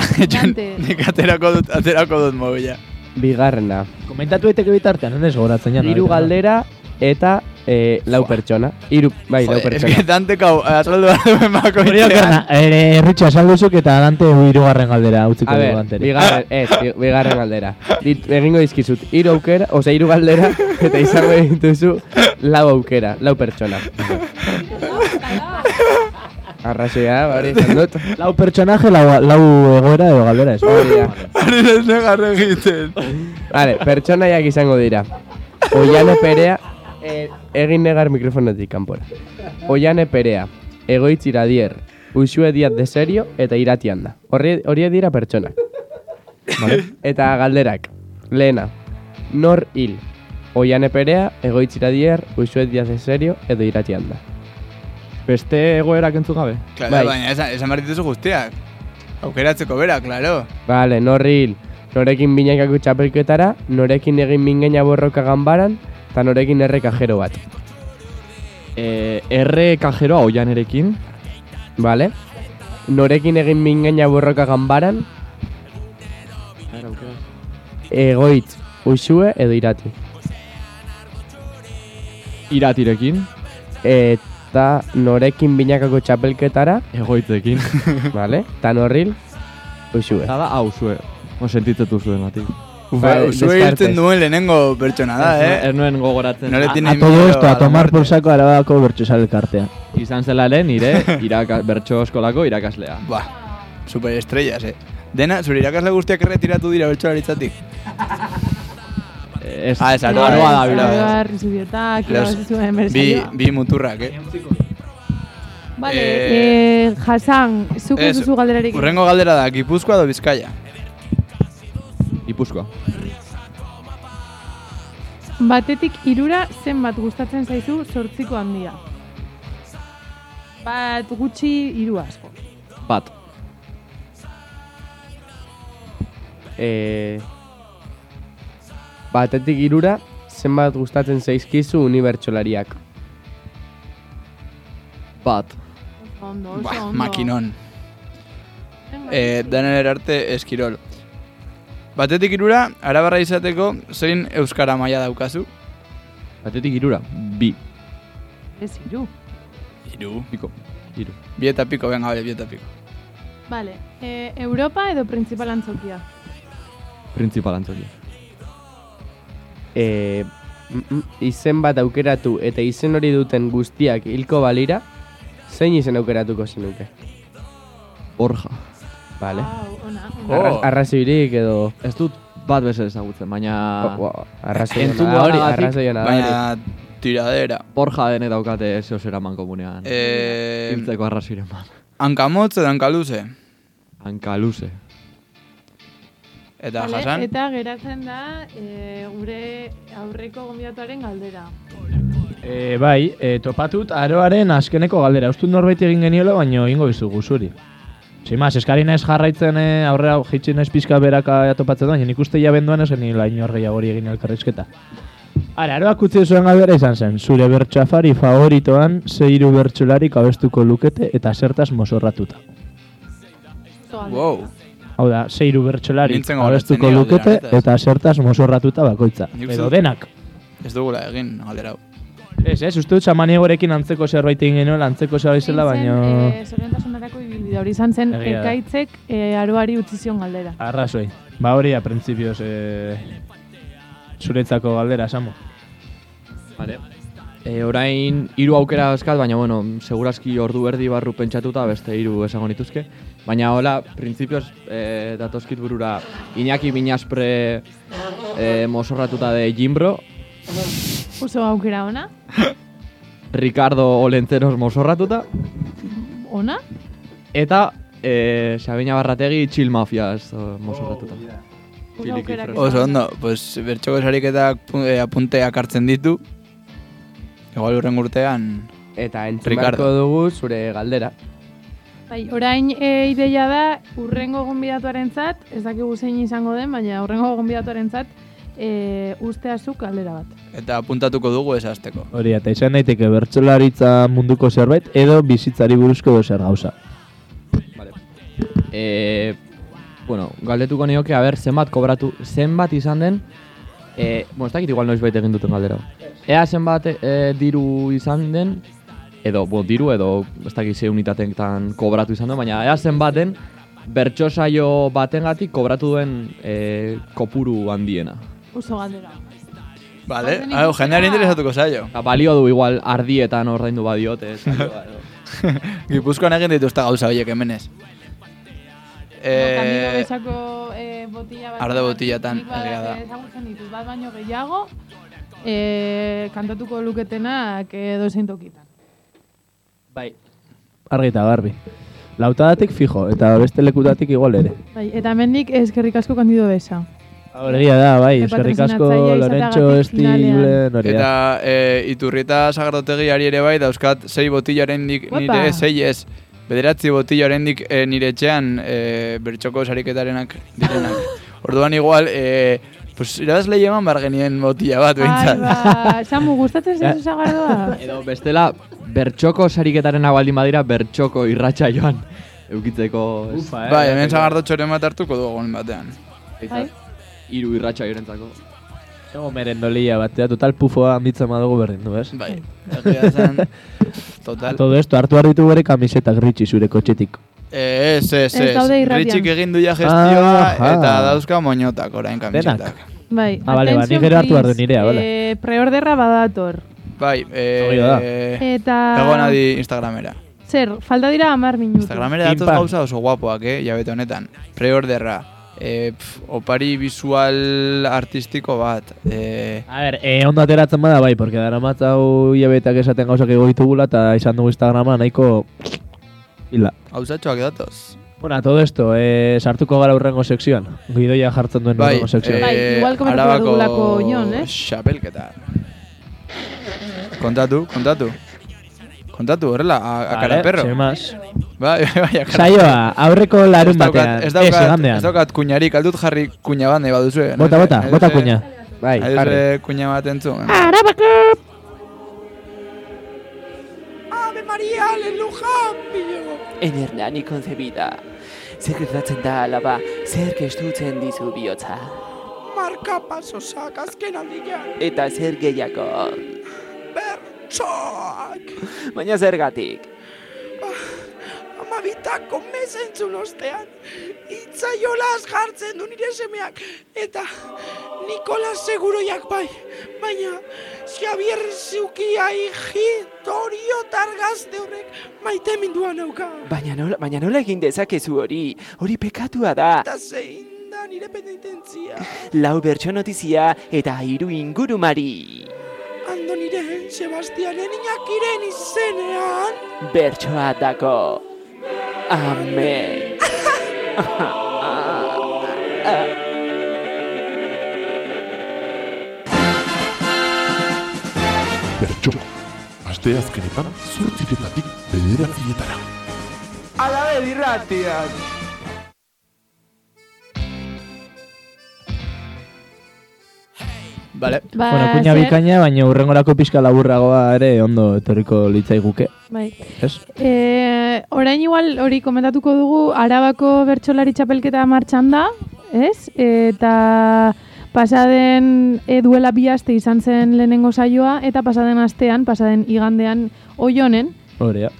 Speaker 6: [laughs]
Speaker 5: Dante.
Speaker 1: Nik aterako dut, aterako dut mobila.
Speaker 3: Bigarrena.
Speaker 2: Komentatu daiteke bitartean, ez goratzen jana.
Speaker 3: Hiru galdera eta eh, lau pertsona. Hiru, bai, lau
Speaker 1: Joder, es
Speaker 3: pertsona.
Speaker 1: que Dante kau, azaldu behar duen bako
Speaker 2: Hori okerna, ere, erritxa salduzuk eta Dante hirugarren galdera utziko
Speaker 3: A
Speaker 2: dugu
Speaker 3: ber,
Speaker 2: Danteri.
Speaker 3: bigarren, ez, bi- bigarren galdera. Dit, egingo dizkizut, hiru aukera, osea, hiru galdera, [laughs] eta izango dituzu lau aukera, lau pertsona. Arrazoia, hori izan dut.
Speaker 2: Lau pertsonaje, lau, lau egoera edo galdera ez.
Speaker 3: Hori
Speaker 1: ez negarre egiten.
Speaker 3: Vale, pertsonaiak izango dira. Oiane Perea, eh, egin negar mikrofonetik kanpora. Oiane Perea, egoitzira dier, Uxue Diaz de Serio eta iratian da. Horri, horiek dira pertsonak. Vale? Eta galderak, lehena, nor hil, Oiane Perea, egoitzira dier, Uxue Diaz de Serio edo iratian da.
Speaker 6: Beste egoerak entzun gabe?
Speaker 1: Claro,
Speaker 3: Bai.
Speaker 1: baina esan, esan behar dituzu guztiak. Aukeratzeko bera, claro.
Speaker 3: Vale, nor hil, norekin binakako txapelketara, norekin egin mingeina borroka ganbaran, eta norekin erre kajero bat.
Speaker 6: Eh, erre kajeroa oianerekin.
Speaker 3: Vale? Norekin egin mingeina borroka ganbaran, egoitz, uxue edo irati.
Speaker 6: Iratirekin.
Speaker 3: Eta norekin binakako txapelketara,
Speaker 6: Egoitzekin. [laughs]
Speaker 3: vale? Eta norril, uxue.
Speaker 6: Eta da, hau, zue. O sentitzetu zuen batik.
Speaker 3: Ba,
Speaker 1: zue
Speaker 3: descartes.
Speaker 1: irten duen lehenengo pertsona da,
Speaker 6: Ez
Speaker 1: eh?
Speaker 6: nuen gogoratzen.
Speaker 1: No le
Speaker 6: A-
Speaker 1: tiene
Speaker 2: A todo esto, a tomar por saco arabako bertxosal elkartea. [laughs]
Speaker 6: Izan zela lehen nire [laughs] iraka, bertso eskolako irakaslea.
Speaker 1: Ba, superestrellas, eh? Dena, zure irakasle guztiak erretiratu dira beltxolaritzatik.
Speaker 6: Eh, Ez,
Speaker 1: Ah, ez aroa,
Speaker 6: da, bila.
Speaker 1: Los- Bi, bi muturrak, eh?
Speaker 5: Vale,
Speaker 1: Eh,
Speaker 5: eh, Hasan, zuk ez
Speaker 1: Ez,
Speaker 5: duzu galderarik.
Speaker 1: Urrengo galdera da, Gipuzkoa edo Bizkaia?
Speaker 6: Ipuzkoa.
Speaker 5: Batetik irura zenbat gustatzen zaizu sortziko handia. Bat gutxi hiru asko.
Speaker 6: Bat.
Speaker 3: E, batetik irura, zenbat gustatzen zaizkizu unibertsolariak.
Speaker 1: Bat.
Speaker 5: Ondo, oso
Speaker 1: Ba,
Speaker 5: ondo.
Speaker 1: makinon. Eh, danen erarte eskirol. Batetik irura, arabarra izateko, zein euskara maila daukazu?
Speaker 6: Batetik irura. Bi.
Speaker 5: Ez hiru.
Speaker 1: Iru.
Speaker 6: Biko. Hiru.
Speaker 1: Bi eta piko, venga, bale, bi eta piko.
Speaker 5: Vale, e, Europa edo principal antzokia?
Speaker 6: Principal antzokia.
Speaker 3: E, izen bat aukeratu eta izen hori duten guztiak hilko balira, zein izen aukeratuko zenuke?
Speaker 6: Borja.
Speaker 3: Vale.
Speaker 5: Wow, ona,
Speaker 6: Oh.
Speaker 3: Arra, arrazoirik edo...
Speaker 6: Ez dut bat bezala ezagutzen, baina...
Speaker 3: Oh, wow, arrazoi
Speaker 6: Entzun
Speaker 3: hori, hori.
Speaker 1: Baina tiradera.
Speaker 6: Borja denek daukate zeo zera mankomunean.
Speaker 1: Eh,
Speaker 6: Hiltzeko arraziren bat.
Speaker 1: hankamotz edo hankaluze.
Speaker 6: Hankaluze.
Speaker 1: Eta
Speaker 5: Vale,
Speaker 1: jasan,
Speaker 5: Eta geratzen da e, gure aurreko gonbidatuaren galdera.
Speaker 2: E, bai, e, topatut aroaren azkeneko galdera. Ustut norbait egin geniola, baino ingo izugu zuri. Simaz, eskari naiz jarraitzen e, aurrera jitsi naiz pizka beraka topatzen baina nik uste ja benduan ez genila inor gehiagori egin elkarrizketa. Ara, aroak utzi zuen galdera izan zen, zure bertxafari favoritoan zeiru bertxularik abestuko lukete eta zertaz mozorratuta.
Speaker 1: wow.
Speaker 2: Hau da, zeiru bertxolarik abestuko lukete eta zertaz mozorratuta bakoitza. Edo denak.
Speaker 1: Ez dugula egin galdera hau.
Speaker 2: Ez, ez, uste dut xamaniegorekin antzeko zerbait egin genuen, antzeko zerbait zela, baino...
Speaker 5: E, Zoriontasunerako ibilbide hori izan zen,
Speaker 2: Egia
Speaker 5: ekaitzek e, aroari utzi zion galdera.
Speaker 2: Arrazoi. Ba hori, a printzipioz, e... zuretzako galdera, Samu.
Speaker 6: Vale. E, orain hiru aukera dauzkat, baina bueno, segurazki ordu erdi barru pentsatuta beste hiru esango nituzke. Baina hola, printzipioz e, datozkit burura Iñaki Binaspre e, mosorratuta de Jimbro,
Speaker 5: Oso aukera ona? [laughs]
Speaker 6: Ricardo Olentzeros mosorratuta,
Speaker 5: Ona?
Speaker 6: eta e, Sabina Barrategi Chill Mafias o, mosorratuta.
Speaker 5: Oso
Speaker 6: Filiki
Speaker 5: aukerak
Speaker 6: fresco.
Speaker 1: Oso ondo, pues bertxoko sariketak eh, apunteak hartzen ditu. Igual urren urtean,
Speaker 3: Eta entzun
Speaker 1: Ricardo.
Speaker 3: beharko dugu zure galdera.
Speaker 5: Bai, orain e, ideia da, urrengo gonbidatuaren zat, ez dakigu zein izango den, baina urrengo gonbidatuaren zat, e, usteazuk galdera bat.
Speaker 1: eta apuntatuko dugu ez hasteko.
Speaker 2: Hori, eta izan daiteke bertsolaritza munduko zerbait, edo bizitzari buruzko edo zer gauza.
Speaker 6: E, bueno, galdetuko nioke, a ber, zenbat kobratu, zenbat izan den, e, bueno, ez dakit igual noiz baita egin duten galdera. Ea zenbat e, diru izan den, edo, bueno, diru edo, ez dakit ze unitateetan kobratu izan den, baina ea zenbat den, bertso saio batengatik kobratu duen e, kopuru handiena.
Speaker 5: Oso galdera.
Speaker 1: Vale,
Speaker 5: Bazen
Speaker 1: hau, jendeari interesatuko zaio.
Speaker 6: Balio du igual ardietan ordaindu badiote. saioa, [laughs] edo.
Speaker 1: Gipuzkoan egin dituzte gauza horiek hemenez.
Speaker 5: Eh, Kandido
Speaker 1: Eh,
Speaker 5: botila bat. Nik bada-
Speaker 1: egia da.
Speaker 5: Ezagutzen dituz, bat baino gehiago, e, kantatuko luketenak edo zein tokitan.
Speaker 2: Bai. Argi eta garbi. Lautadatik fijo, eta beste lekutatik igual ere.
Speaker 5: Bai, eta hemendik eskerrik asko kandido besa.
Speaker 2: Egia da, bai, eskerrik asko Lorentxo Estiblen, hori.
Speaker 1: Eta e, iturrieta sagardotegiari ere bai, dauzkat sei botillaren dik nire, sei ez. Bederatzi botillaren dik e, nire etxean e, bertxoko sariketarenak direnak. [laughs] Orduan igual, e, pues irabazle eman bar genien botilla bat
Speaker 5: Ai,
Speaker 1: behintzat.
Speaker 5: ba, Samu, gustatzen zaizu zagardoa? [laughs]
Speaker 6: Edo bestela, bertxoko sariketaren baldin badira, bertxoko irratxa joan. Eukitzeko...
Speaker 2: Ufa, eh?
Speaker 1: Bai, hemen sagardotxoren bat hartuko dugu batean.
Speaker 5: Bai.
Speaker 6: Hiru irratxa jorentzako.
Speaker 2: Ego merendolia batea, total pufoa handitzen badugu berdin du, ez?
Speaker 1: Bai, [laughs] egia total.
Speaker 2: Todo esto, hartu behar ditu bere kamisetak ritxi zure kotxetik.
Speaker 1: Eh, ez, ez,
Speaker 5: Ez.
Speaker 1: Ritxik egin du ja gestioa
Speaker 2: Aha.
Speaker 1: eta dauzka moñotak orain kamisetak.
Speaker 2: Denak.
Speaker 5: Bai,
Speaker 2: Ah, bale, ba, nik gero hartu behar du
Speaker 5: please.
Speaker 2: nirea, bale.
Speaker 5: Eh, preorderra badator.
Speaker 1: Bai, eh,
Speaker 5: Eta...
Speaker 1: egon adi Instagramera.
Speaker 5: Zer, falta dira amar minutu.
Speaker 1: Instagramera datoz gauza oso guapoak, eh, jabete honetan. Preorderra. Eh, pf, opari visual artistiko bat. Eh,
Speaker 2: A ber, eh, ondo ateratzen bada bai, porque dara matzau hilabetak esaten gauzak ego ditugula, eta izan dugu Instagrama nahiko... Hila.
Speaker 1: gauzatxoak datoz.
Speaker 2: Bueno, a todo esto, eh, sartuko gara urrengo sekzioan. Gidoia jartzen duen
Speaker 1: Bai,
Speaker 2: urrengo sekzioan.
Speaker 5: Bai, igual komentatu behar dugulako Jon, eh?
Speaker 1: Xapelketa. Kontatu, kontatu. Kontatu, horrela, a, a
Speaker 2: Vale,
Speaker 1: cara perro. Bai, bai, a cara
Speaker 2: Saioa, aurreko larun
Speaker 1: Ez daukat-
Speaker 2: batean,
Speaker 1: Ez daukat, ez daukat kuñarik, aldut jarri kuña bat nahi baduzue.
Speaker 2: Bota, bota, bota kuña.
Speaker 3: Bai, jarri.
Speaker 1: duzue kuña bat entzun.
Speaker 10: Enernean konzebida. Zer gertatzen da alaba, zer gestutzen dizu bihotza.
Speaker 7: Marka pasosak azken aldian.
Speaker 10: Eta zer gehiago.
Speaker 7: Bertsoak.
Speaker 10: Baina zergatik.
Speaker 11: urtetako mezentzun ostean, itzaiolaz jartzen du nire semeak, eta Nikolas seguroiak bai, baina Xavier Zukia iji toriotar gazte horrek maite mindua nauka.
Speaker 10: Baina nola, baina nola egin dezakezu hori? Hori pekatua da.
Speaker 11: Eta zein da nire penitentzia.
Speaker 10: Lau bertso notizia eta hiru ingurumari.
Speaker 11: Sebastianen inakiren izenean.
Speaker 10: Bertsoa dako. Amen.
Speaker 12: Bertxo, aste azkenetan zortziretatik bederatzietara.
Speaker 1: Alabe dirratian. Vale.
Speaker 5: Ba,
Speaker 2: bueno, kuña
Speaker 5: zer?
Speaker 2: bikaina, baina urrengorako pixka laburragoa ere ondo etorriko litzaiguke.
Speaker 5: Bai.
Speaker 2: Ez?
Speaker 5: E, orain igual hori komentatuko dugu Arabako bertsolari txapelketa martxan da, ez? Eta pasaden e, duela bi aste izan zen lehenengo saioa eta pasaden astean, pasaden igandean oionen,
Speaker 2: Hore, ja.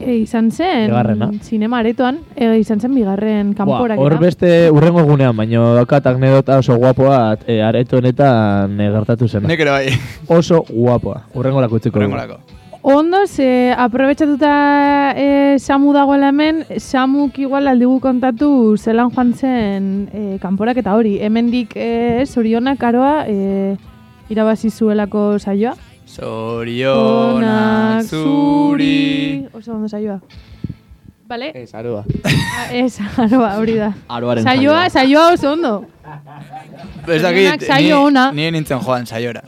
Speaker 5: E, izan zen
Speaker 2: Bigarrena.
Speaker 5: zinema aretoan, e, izan zen bigarren kanporak.
Speaker 2: Hor beste urrengo egunean, baina daukat anekdota oso guapoa e, areto honetan e, gertatu zena.
Speaker 1: Nik ere bai.
Speaker 2: Oso guapoa. Urrengorako utziko. dugu.
Speaker 1: Urrengorako.
Speaker 5: Ondo, ze aprobetsatuta e, Samu dagoela hemen, Samuk igual aldigu kontatu zelan joan zen e, kanporak eta hori. Hemendik e, zorionak aroa e, irabazi zuelako saioa.
Speaker 1: Zorionak zuri.
Speaker 5: Oso ondo saioa. Bale?
Speaker 3: Ez, aroa.
Speaker 5: Ah, Ez, aroa, hori da.
Speaker 3: Aroaren
Speaker 5: saioa. Saioa oso ondo.
Speaker 1: Ez dakit,
Speaker 5: saio ona.
Speaker 1: ni, ni nintzen joan saiora.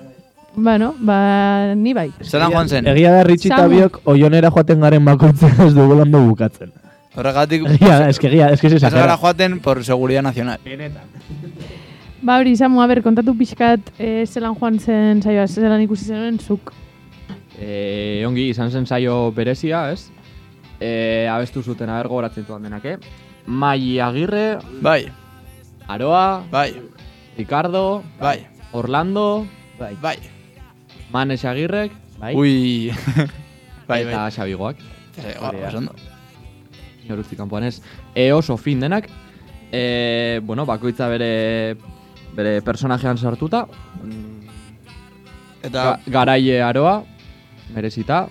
Speaker 5: Bueno, ba, ni bai.
Speaker 1: Zelan joan zen?
Speaker 2: Egia da
Speaker 5: Samu.
Speaker 2: Tabiok oionera joaten garen bakoitzen ez dugu ondo bukatzen.
Speaker 1: Horregatik...
Speaker 2: Egia da, eske egia, eske
Speaker 1: Ez gara joaten por seguridad nacional.
Speaker 5: Ba hori, Samu, a ber, kontatu pixkat e, zelan joan zen saioa, zelan ikusi zenuen zuk.
Speaker 6: E, ongi izan zen saio berezia, ez? E, abestu zuten aber gogoratzen duan denak, eh? Mai Agirre,
Speaker 1: Bai,
Speaker 6: Aroa,
Speaker 1: bai,
Speaker 6: Ricardo,
Speaker 1: bai,
Speaker 6: Orlando,
Speaker 2: Bai.
Speaker 1: bai.
Speaker 6: Manes Agirrek,
Speaker 2: Bai.
Speaker 1: Ui. [laughs] bai,
Speaker 6: eta
Speaker 1: bai.
Speaker 6: Xabigoak.
Speaker 1: Eh, ba, oso ondo.
Speaker 6: Noruzti kanpoan ez. E, oso fin denak. E, bueno, bakoitza bere bere personajean sartuta.
Speaker 1: Eta
Speaker 6: Ga, garaie aroa, merezita.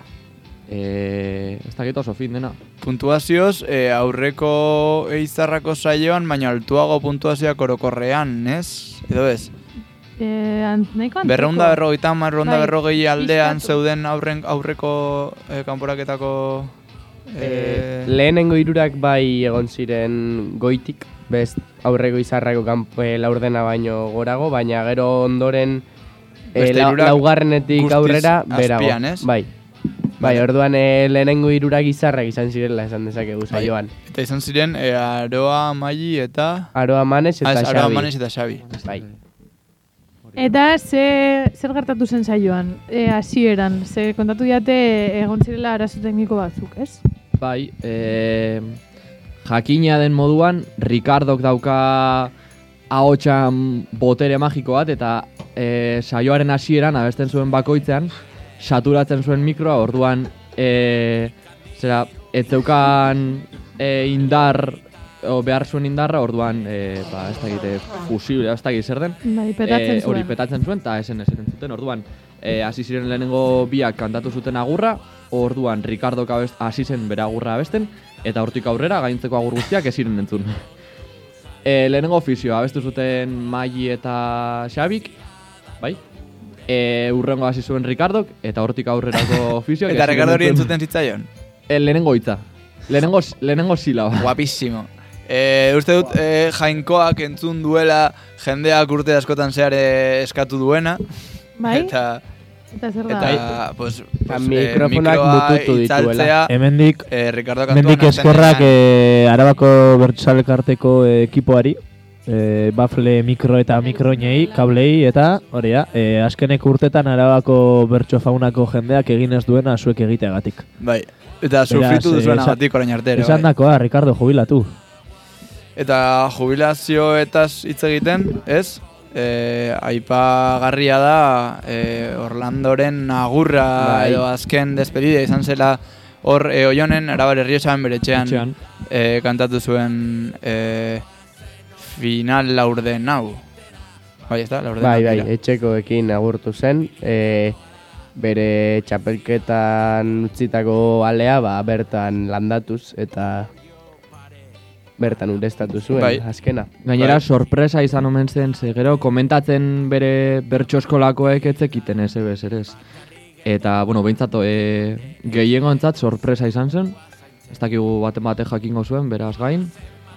Speaker 6: E, ez dakit oso fin dena.
Speaker 1: puntuazioz, eh, aurreko eizarrako saioan, baina altuago puntuazioak orokorrean, ez? Edo ez?
Speaker 5: Eh, ant, nahiko anteko.
Speaker 1: Berreunda berrogeita hamar, berreunda
Speaker 5: Bai,
Speaker 1: berrogei aldean zeuden aurren, aurreko eh, kanporaketako...
Speaker 3: Eh, lehenengo hirurak bai egon ziren goitik, best aurreko izarrako kanpo eh, laurdena baino gorago, baina gero ondoren eh,
Speaker 1: Beste
Speaker 3: la, laugarrenetik aurrera berago.
Speaker 1: azpian, ez?
Speaker 3: Bai. Bai, orduan eh, lehenengo hirurak izarrak izan zirela esan dezakegu
Speaker 1: Bai.
Speaker 3: saioan.
Speaker 1: Eta izan ziren, eh, Aroa, Maili eta...
Speaker 3: Aroa Manes eta
Speaker 1: Ah, ez, Aroa,
Speaker 3: Xabi.
Speaker 1: Manes eta Xabi.
Speaker 3: Bai.
Speaker 5: Eta ze, zer gertatu zen saioan, e, hasieran, ze kontatu diate egon zirela arazo tekniko batzuk, ez?
Speaker 6: Bai, e, jakina den moduan, Ricardok dauka ahotsan botere magiko bat, eta e, saioaren hasieran abesten zuen bakoitzean, saturatzen zuen mikroa, orduan, e, zera, ez zeukan e, indar, o behar zuen indarra, orduan, e, ba, ez dakit, e, fusible, ez dakit zer den.
Speaker 5: Bai, petatzen
Speaker 6: Eh, Hori petatzen zuen, eta esen esen zuten, orduan, eh, hasi ziren lehenengo biak kantatu zuten agurra, orduan Ricardo abest, hasi zen bere agurra abesten, eta hortik aurrera gaintzeko agur guztiak ez ziren entzun. E, lehenengo ofizioa abestu zuten Maili eta Xabik, bai? E, urrengo hasi zuen Ricardok, eta hortik aurrerako [laughs] ofizioak
Speaker 1: Eta Ricardo hori entzuten zitzaion.
Speaker 6: E, lehenengo hitza. Lehenengo, lehenengo silaba.
Speaker 1: Guapísimo. Eh, uste dut eh, jainkoak entzun duela jendeak urte askotan zehar eh, eskatu duena.
Speaker 5: Bai?
Speaker 1: Eta,
Speaker 5: Eta zer da?
Speaker 1: eta pues, pues,
Speaker 3: mikrofonak mututu dituela.
Speaker 2: Hemendik,
Speaker 1: eh, Ricardo
Speaker 2: hemendik
Speaker 1: kantuan
Speaker 2: eskerrak eh, Arabako bertsalkarteko eh, ekipoari, eh, bafle mikro eta mikroinei, kablei, eta hori da, eh, azkeneko urtetan Arabako bertso faunako jendeak egin ez duena zuek egiteagatik.
Speaker 1: Bai. Eta sufritu
Speaker 2: eh,
Speaker 1: duzuena
Speaker 2: esan-
Speaker 1: gatik orain arte ere,
Speaker 2: Esan
Speaker 1: bai.
Speaker 2: dakoa, Ricardo, jubilatu.
Speaker 1: Eta jubilazioetaz hitz egiten, ez? E, aipagarria da e, Orlandoren agurra
Speaker 3: Bai.
Speaker 1: edo azken despedida izan zela hor e, oionen, arabar herriosan bere Etxean. e, kantatu zuen e, final laurde nau. Bai, ez da, laurde
Speaker 3: Bai, bai,
Speaker 1: tira.
Speaker 3: etxekoekin agurtu zen, e, bere txapelketan utzitako alea, ba, bertan landatuz eta bertan ureztatu zuen,
Speaker 6: Bai.
Speaker 3: azkena.
Speaker 6: Gainera, sorpresa izan omen zen, ze gero komentatzen bere bertso eskolakoek etzekiten ez ebez, ere ez. Eta, bueno, behintzat, e, gehiengoentzat sorpresa izan zen, ez dakigu baten bate jakingo zuen, beraz gain,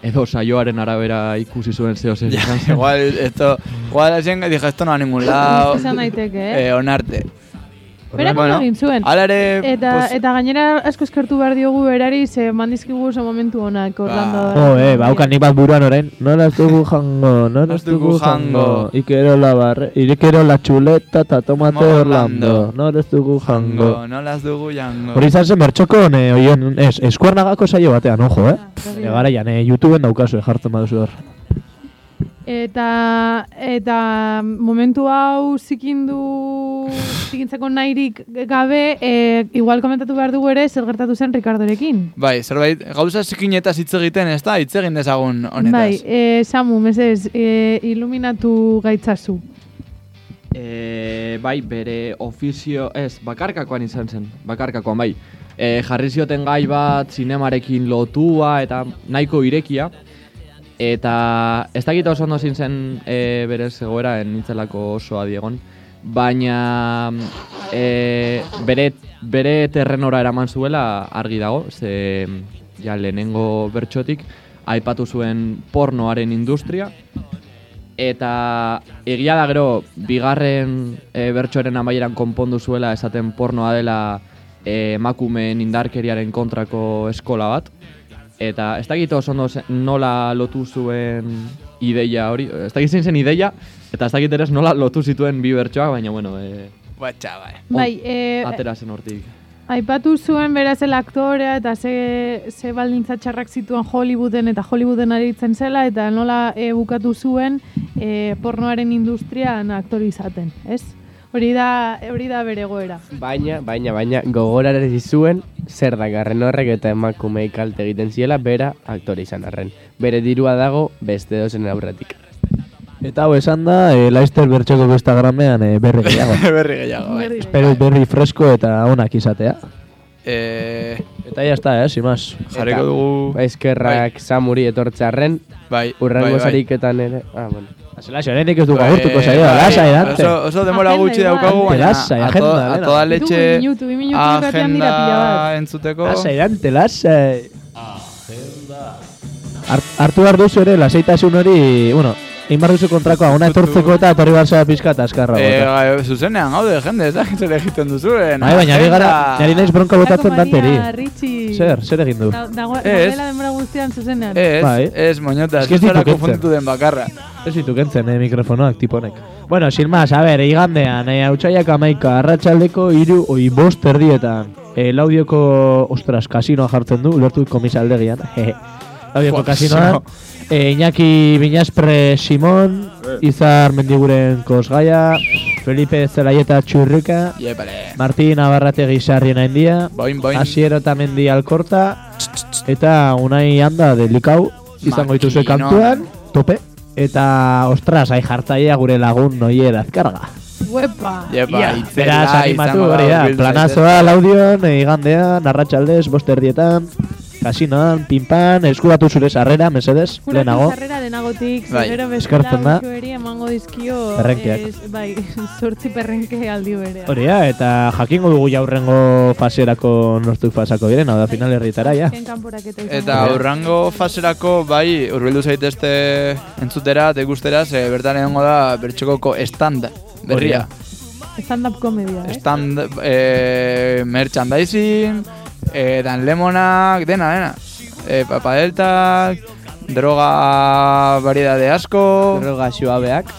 Speaker 6: edo saioaren arabera ikusi zuen zeo zen. [laughs]
Speaker 1: Igual, esto, igual dije, esto no va a ningún [laughs] lado.
Speaker 5: Esan daiteke, eh?
Speaker 1: Eh, onarte.
Speaker 5: Berak bueno, egin zuen.
Speaker 1: Hala ere,
Speaker 5: Eta,
Speaker 1: pues,
Speaker 5: eta gainera asko eskertu behar diogu berari, ze mandizkigu oso momentu honak Orlando.
Speaker 2: Oh, eh, baukan nik bat buruan orain. Nola ez [laughs] dugu jango, nola ez dugu jango. Ikero la barre, ikero la chuleta ta tomate
Speaker 1: Mo
Speaker 2: Orlando. Nola ez dugu jango.
Speaker 1: Go, no las dugu jango.
Speaker 2: Hori izan zen bertxoko, ne, oien, ez, eskuarnagako saio batean, ojo, eh? E, garaian, eh, YouTubeen daukazu, eh, jartzen baduzu hor.
Speaker 5: Eta, eta momentu hau zikindu, zikintzeko nahirik gabe, e, igual komentatu behar dugu ere zer gertatu zen Ricardorekin.
Speaker 1: Bai, zerbait, gauza zikinetaz hitz egiten, ez da? Hitz egin dezagun honetaz.
Speaker 5: Bai, e, Samu, mesez, e, iluminatu gaitzazu.
Speaker 6: E, bai, bere ofizio, ez, bakarkakoan izan zen, bakarkakoan, bai. E, jarri zioten gai bat, zinemarekin lotua eta nahiko irekia. Eta ez dakit oso ondo zin zen e, bere zegoera, nintzelako oso adiegon. Baina e, bere, bere terrenora eraman zuela argi dago, ze ja, lehenengo bertxotik aipatu zuen pornoaren industria, Eta egia da gero, bigarren e, bertsoaren amaieran konpondu zuela esaten pornoa dela emakumeen indarkeriaren kontrako eskola bat. Eta ez dakit oso ondo nola lotu zuen ideia hori, ez dakit zein zen ideia, eta ez dakit ere nola lotu zituen bi bertsoak, baina bueno, e,
Speaker 1: Batxa, bai.
Speaker 5: Bai, e,
Speaker 6: atera zen hortik.
Speaker 5: Aipatu zuen berazela aktorea eta ze, ze baldintza txarrak zituen Hollywooden eta Hollywooden aritzen zela eta nola e, bukatu zuen e, pornoaren industrian aktori izaten, ez? Hori da, hori da bere goera.
Speaker 3: Baina, baina, baina, gogorarezi zuen, zer dakarren horrek eta emakumei kalte egiten ziela, bera aktore izan arren. Bere dirua dago beste dozen aurretik.
Speaker 2: Eta hau esan da, e, Laizter bertxoko Instagramean e, berri gehiago. [laughs]
Speaker 1: Berri gehiago, bai.
Speaker 2: Espero berri fresko eta onak izatea.
Speaker 1: Eh,
Speaker 2: Eta ya está, eh, sin más.
Speaker 1: Jarriko dugu...
Speaker 3: Eskerrak samuri etortzearren,
Speaker 1: Bai,
Speaker 3: urrengo
Speaker 1: bai, bai.
Speaker 3: sariketan ere... Ah, bueno.
Speaker 2: Zela, xorenik ez du
Speaker 1: Bai,
Speaker 2: agurtuko saioa,
Speaker 1: bai,
Speaker 2: lasai, dante.
Speaker 1: Oso, oso demora
Speaker 5: Agenda
Speaker 1: gutxi daukagu, baina
Speaker 2: Lasai,
Speaker 1: a,
Speaker 2: agenda,
Speaker 1: to, a toda leche
Speaker 5: minutu, minutu
Speaker 1: agenda entzuteko.
Speaker 2: Lasai, dante, lasai. Hart, hartu behar duzu ere, lasaitasun hori, bueno, egin behar duzu kontrakoa, ona etortzeko eta etorri behar zara pizka eta askarra.
Speaker 1: Eh,
Speaker 2: bota.
Speaker 1: gai, zuzenean, gaude, jende, ez da zer egiten duzuen.
Speaker 2: Bai, baina ari gara, nari naiz bronka botatzen danteri. Zer, zer egin du?
Speaker 5: Dagoela denbora guztian zuzenean.
Speaker 1: Ez,
Speaker 2: Bai.
Speaker 1: ez, moñota,
Speaker 2: Ez
Speaker 1: zara konfunditu den bakarra.
Speaker 2: Ez ditu kentzen, eh, mikrofonoak, tiponek. Bueno, sin más, a ver, igandean, eh, hautsaiak amaika, arratsaldeko iru, oi, bost erdietan. Eh, laudioko, ostras, kasinoa jartzen du, ulertu komisaldegian. laudioko kasinoa. Eh, Iñaki Biñaspre Simon, Izar Mendiguren Kosgaia, Felipe Zelaieta Txurrika,
Speaker 1: Iepale.
Speaker 2: Martin Abarrategi Sarrien Aindia,
Speaker 1: Boin, boin.
Speaker 2: Asier Otamendi Alkorta, eta Unai Anda Delikau, izango dituzue kantuan, tope. Eta, ostras, ai jartzaia gure lagun noier azkarga.
Speaker 5: Uepa.
Speaker 1: Iepa, itzela,
Speaker 2: beraz, animatu hori da, planazoa laudion, eh, igandean, arratsaldez, bost erdietan, kasinoan, pinpan, eskuratu zure sarrera, mesedez,
Speaker 5: Kuratu
Speaker 2: lehenago.
Speaker 5: sarrera denagotik,
Speaker 2: Bai,
Speaker 5: bestela eri emango dizkio
Speaker 2: Perrenkeak.
Speaker 5: eh, bai, [laughs] sortzi perrenke aldi berean.
Speaker 2: Hori da, eta jakingo dugu jaurrengo faserako nortu fasako diren, hau da final herritara, ja.
Speaker 1: Eta aurrango faserako bai hurbildu zaitezte entzutera eta ikustera, ze bertan egongo da bertxokoko stand berria.
Speaker 5: Stand-up komedia, eh?
Speaker 1: Stand, eh, merchandising, eh, dan lemonak, dena, dena. Eh, papadeltak, droga variedade asko.
Speaker 3: Droga suabeak.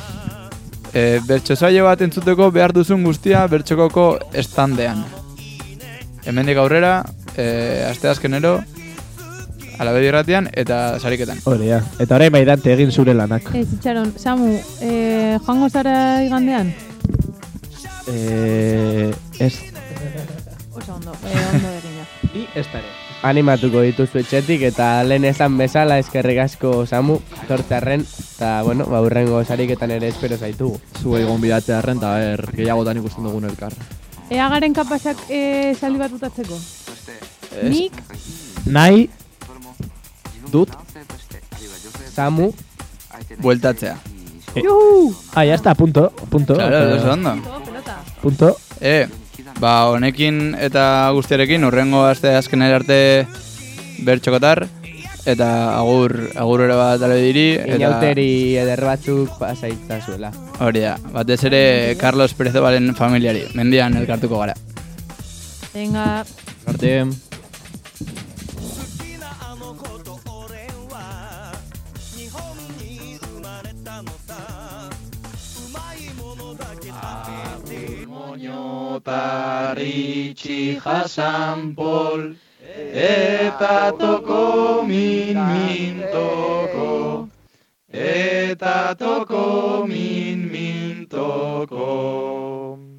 Speaker 1: Eh, bertso saio bat entzuteko behar duzun guztia bertxokoko standean. Hemendik aurrera, eh, aste azkenero, alabedi irratian eta sariketan.
Speaker 2: Hori da. Eta orain bai dante egin zure lanak.
Speaker 5: Ez, itxaron, Samu, eh, joango zara igandean?
Speaker 2: Eh, ez.
Speaker 5: Oso ondo, eh, ondo.
Speaker 2: Ni ez da ere.
Speaker 3: animatuko dituzu etxetik eta lehen esan bezala eskerrik asko Samu tortzearren eta bueno, ba urrengo sariketan ere espero zaitugu.
Speaker 6: Zuei gonbidatzea arren, eta ber, gehiagotan ikusten dugun elkar.
Speaker 5: Ea garen kapasak e, saldi bat utatzeko. Nik,
Speaker 2: Nahi,
Speaker 6: Dut?
Speaker 3: Samu,
Speaker 1: Bueltatzea.
Speaker 5: juhu!
Speaker 2: ah, ya está, punto, punto.
Speaker 1: Claro,
Speaker 2: Eh,
Speaker 1: ondo.
Speaker 5: pelota.
Speaker 2: Punto.
Speaker 1: E, ba, honekin eta guztiarekin urrengo aste azkenera arte bertxokotar eta agur agur ere bat ale diri eta
Speaker 3: inauteri eder batzuk pasaitza zuela.
Speaker 1: hori da, batez ere Carlos Perezobalen familiari, mendian elkartuko gara.
Speaker 5: Venga,
Speaker 6: Arte.
Speaker 1: Moñotaritxi jasan pol Eta toko min min toko Eta toko min min toko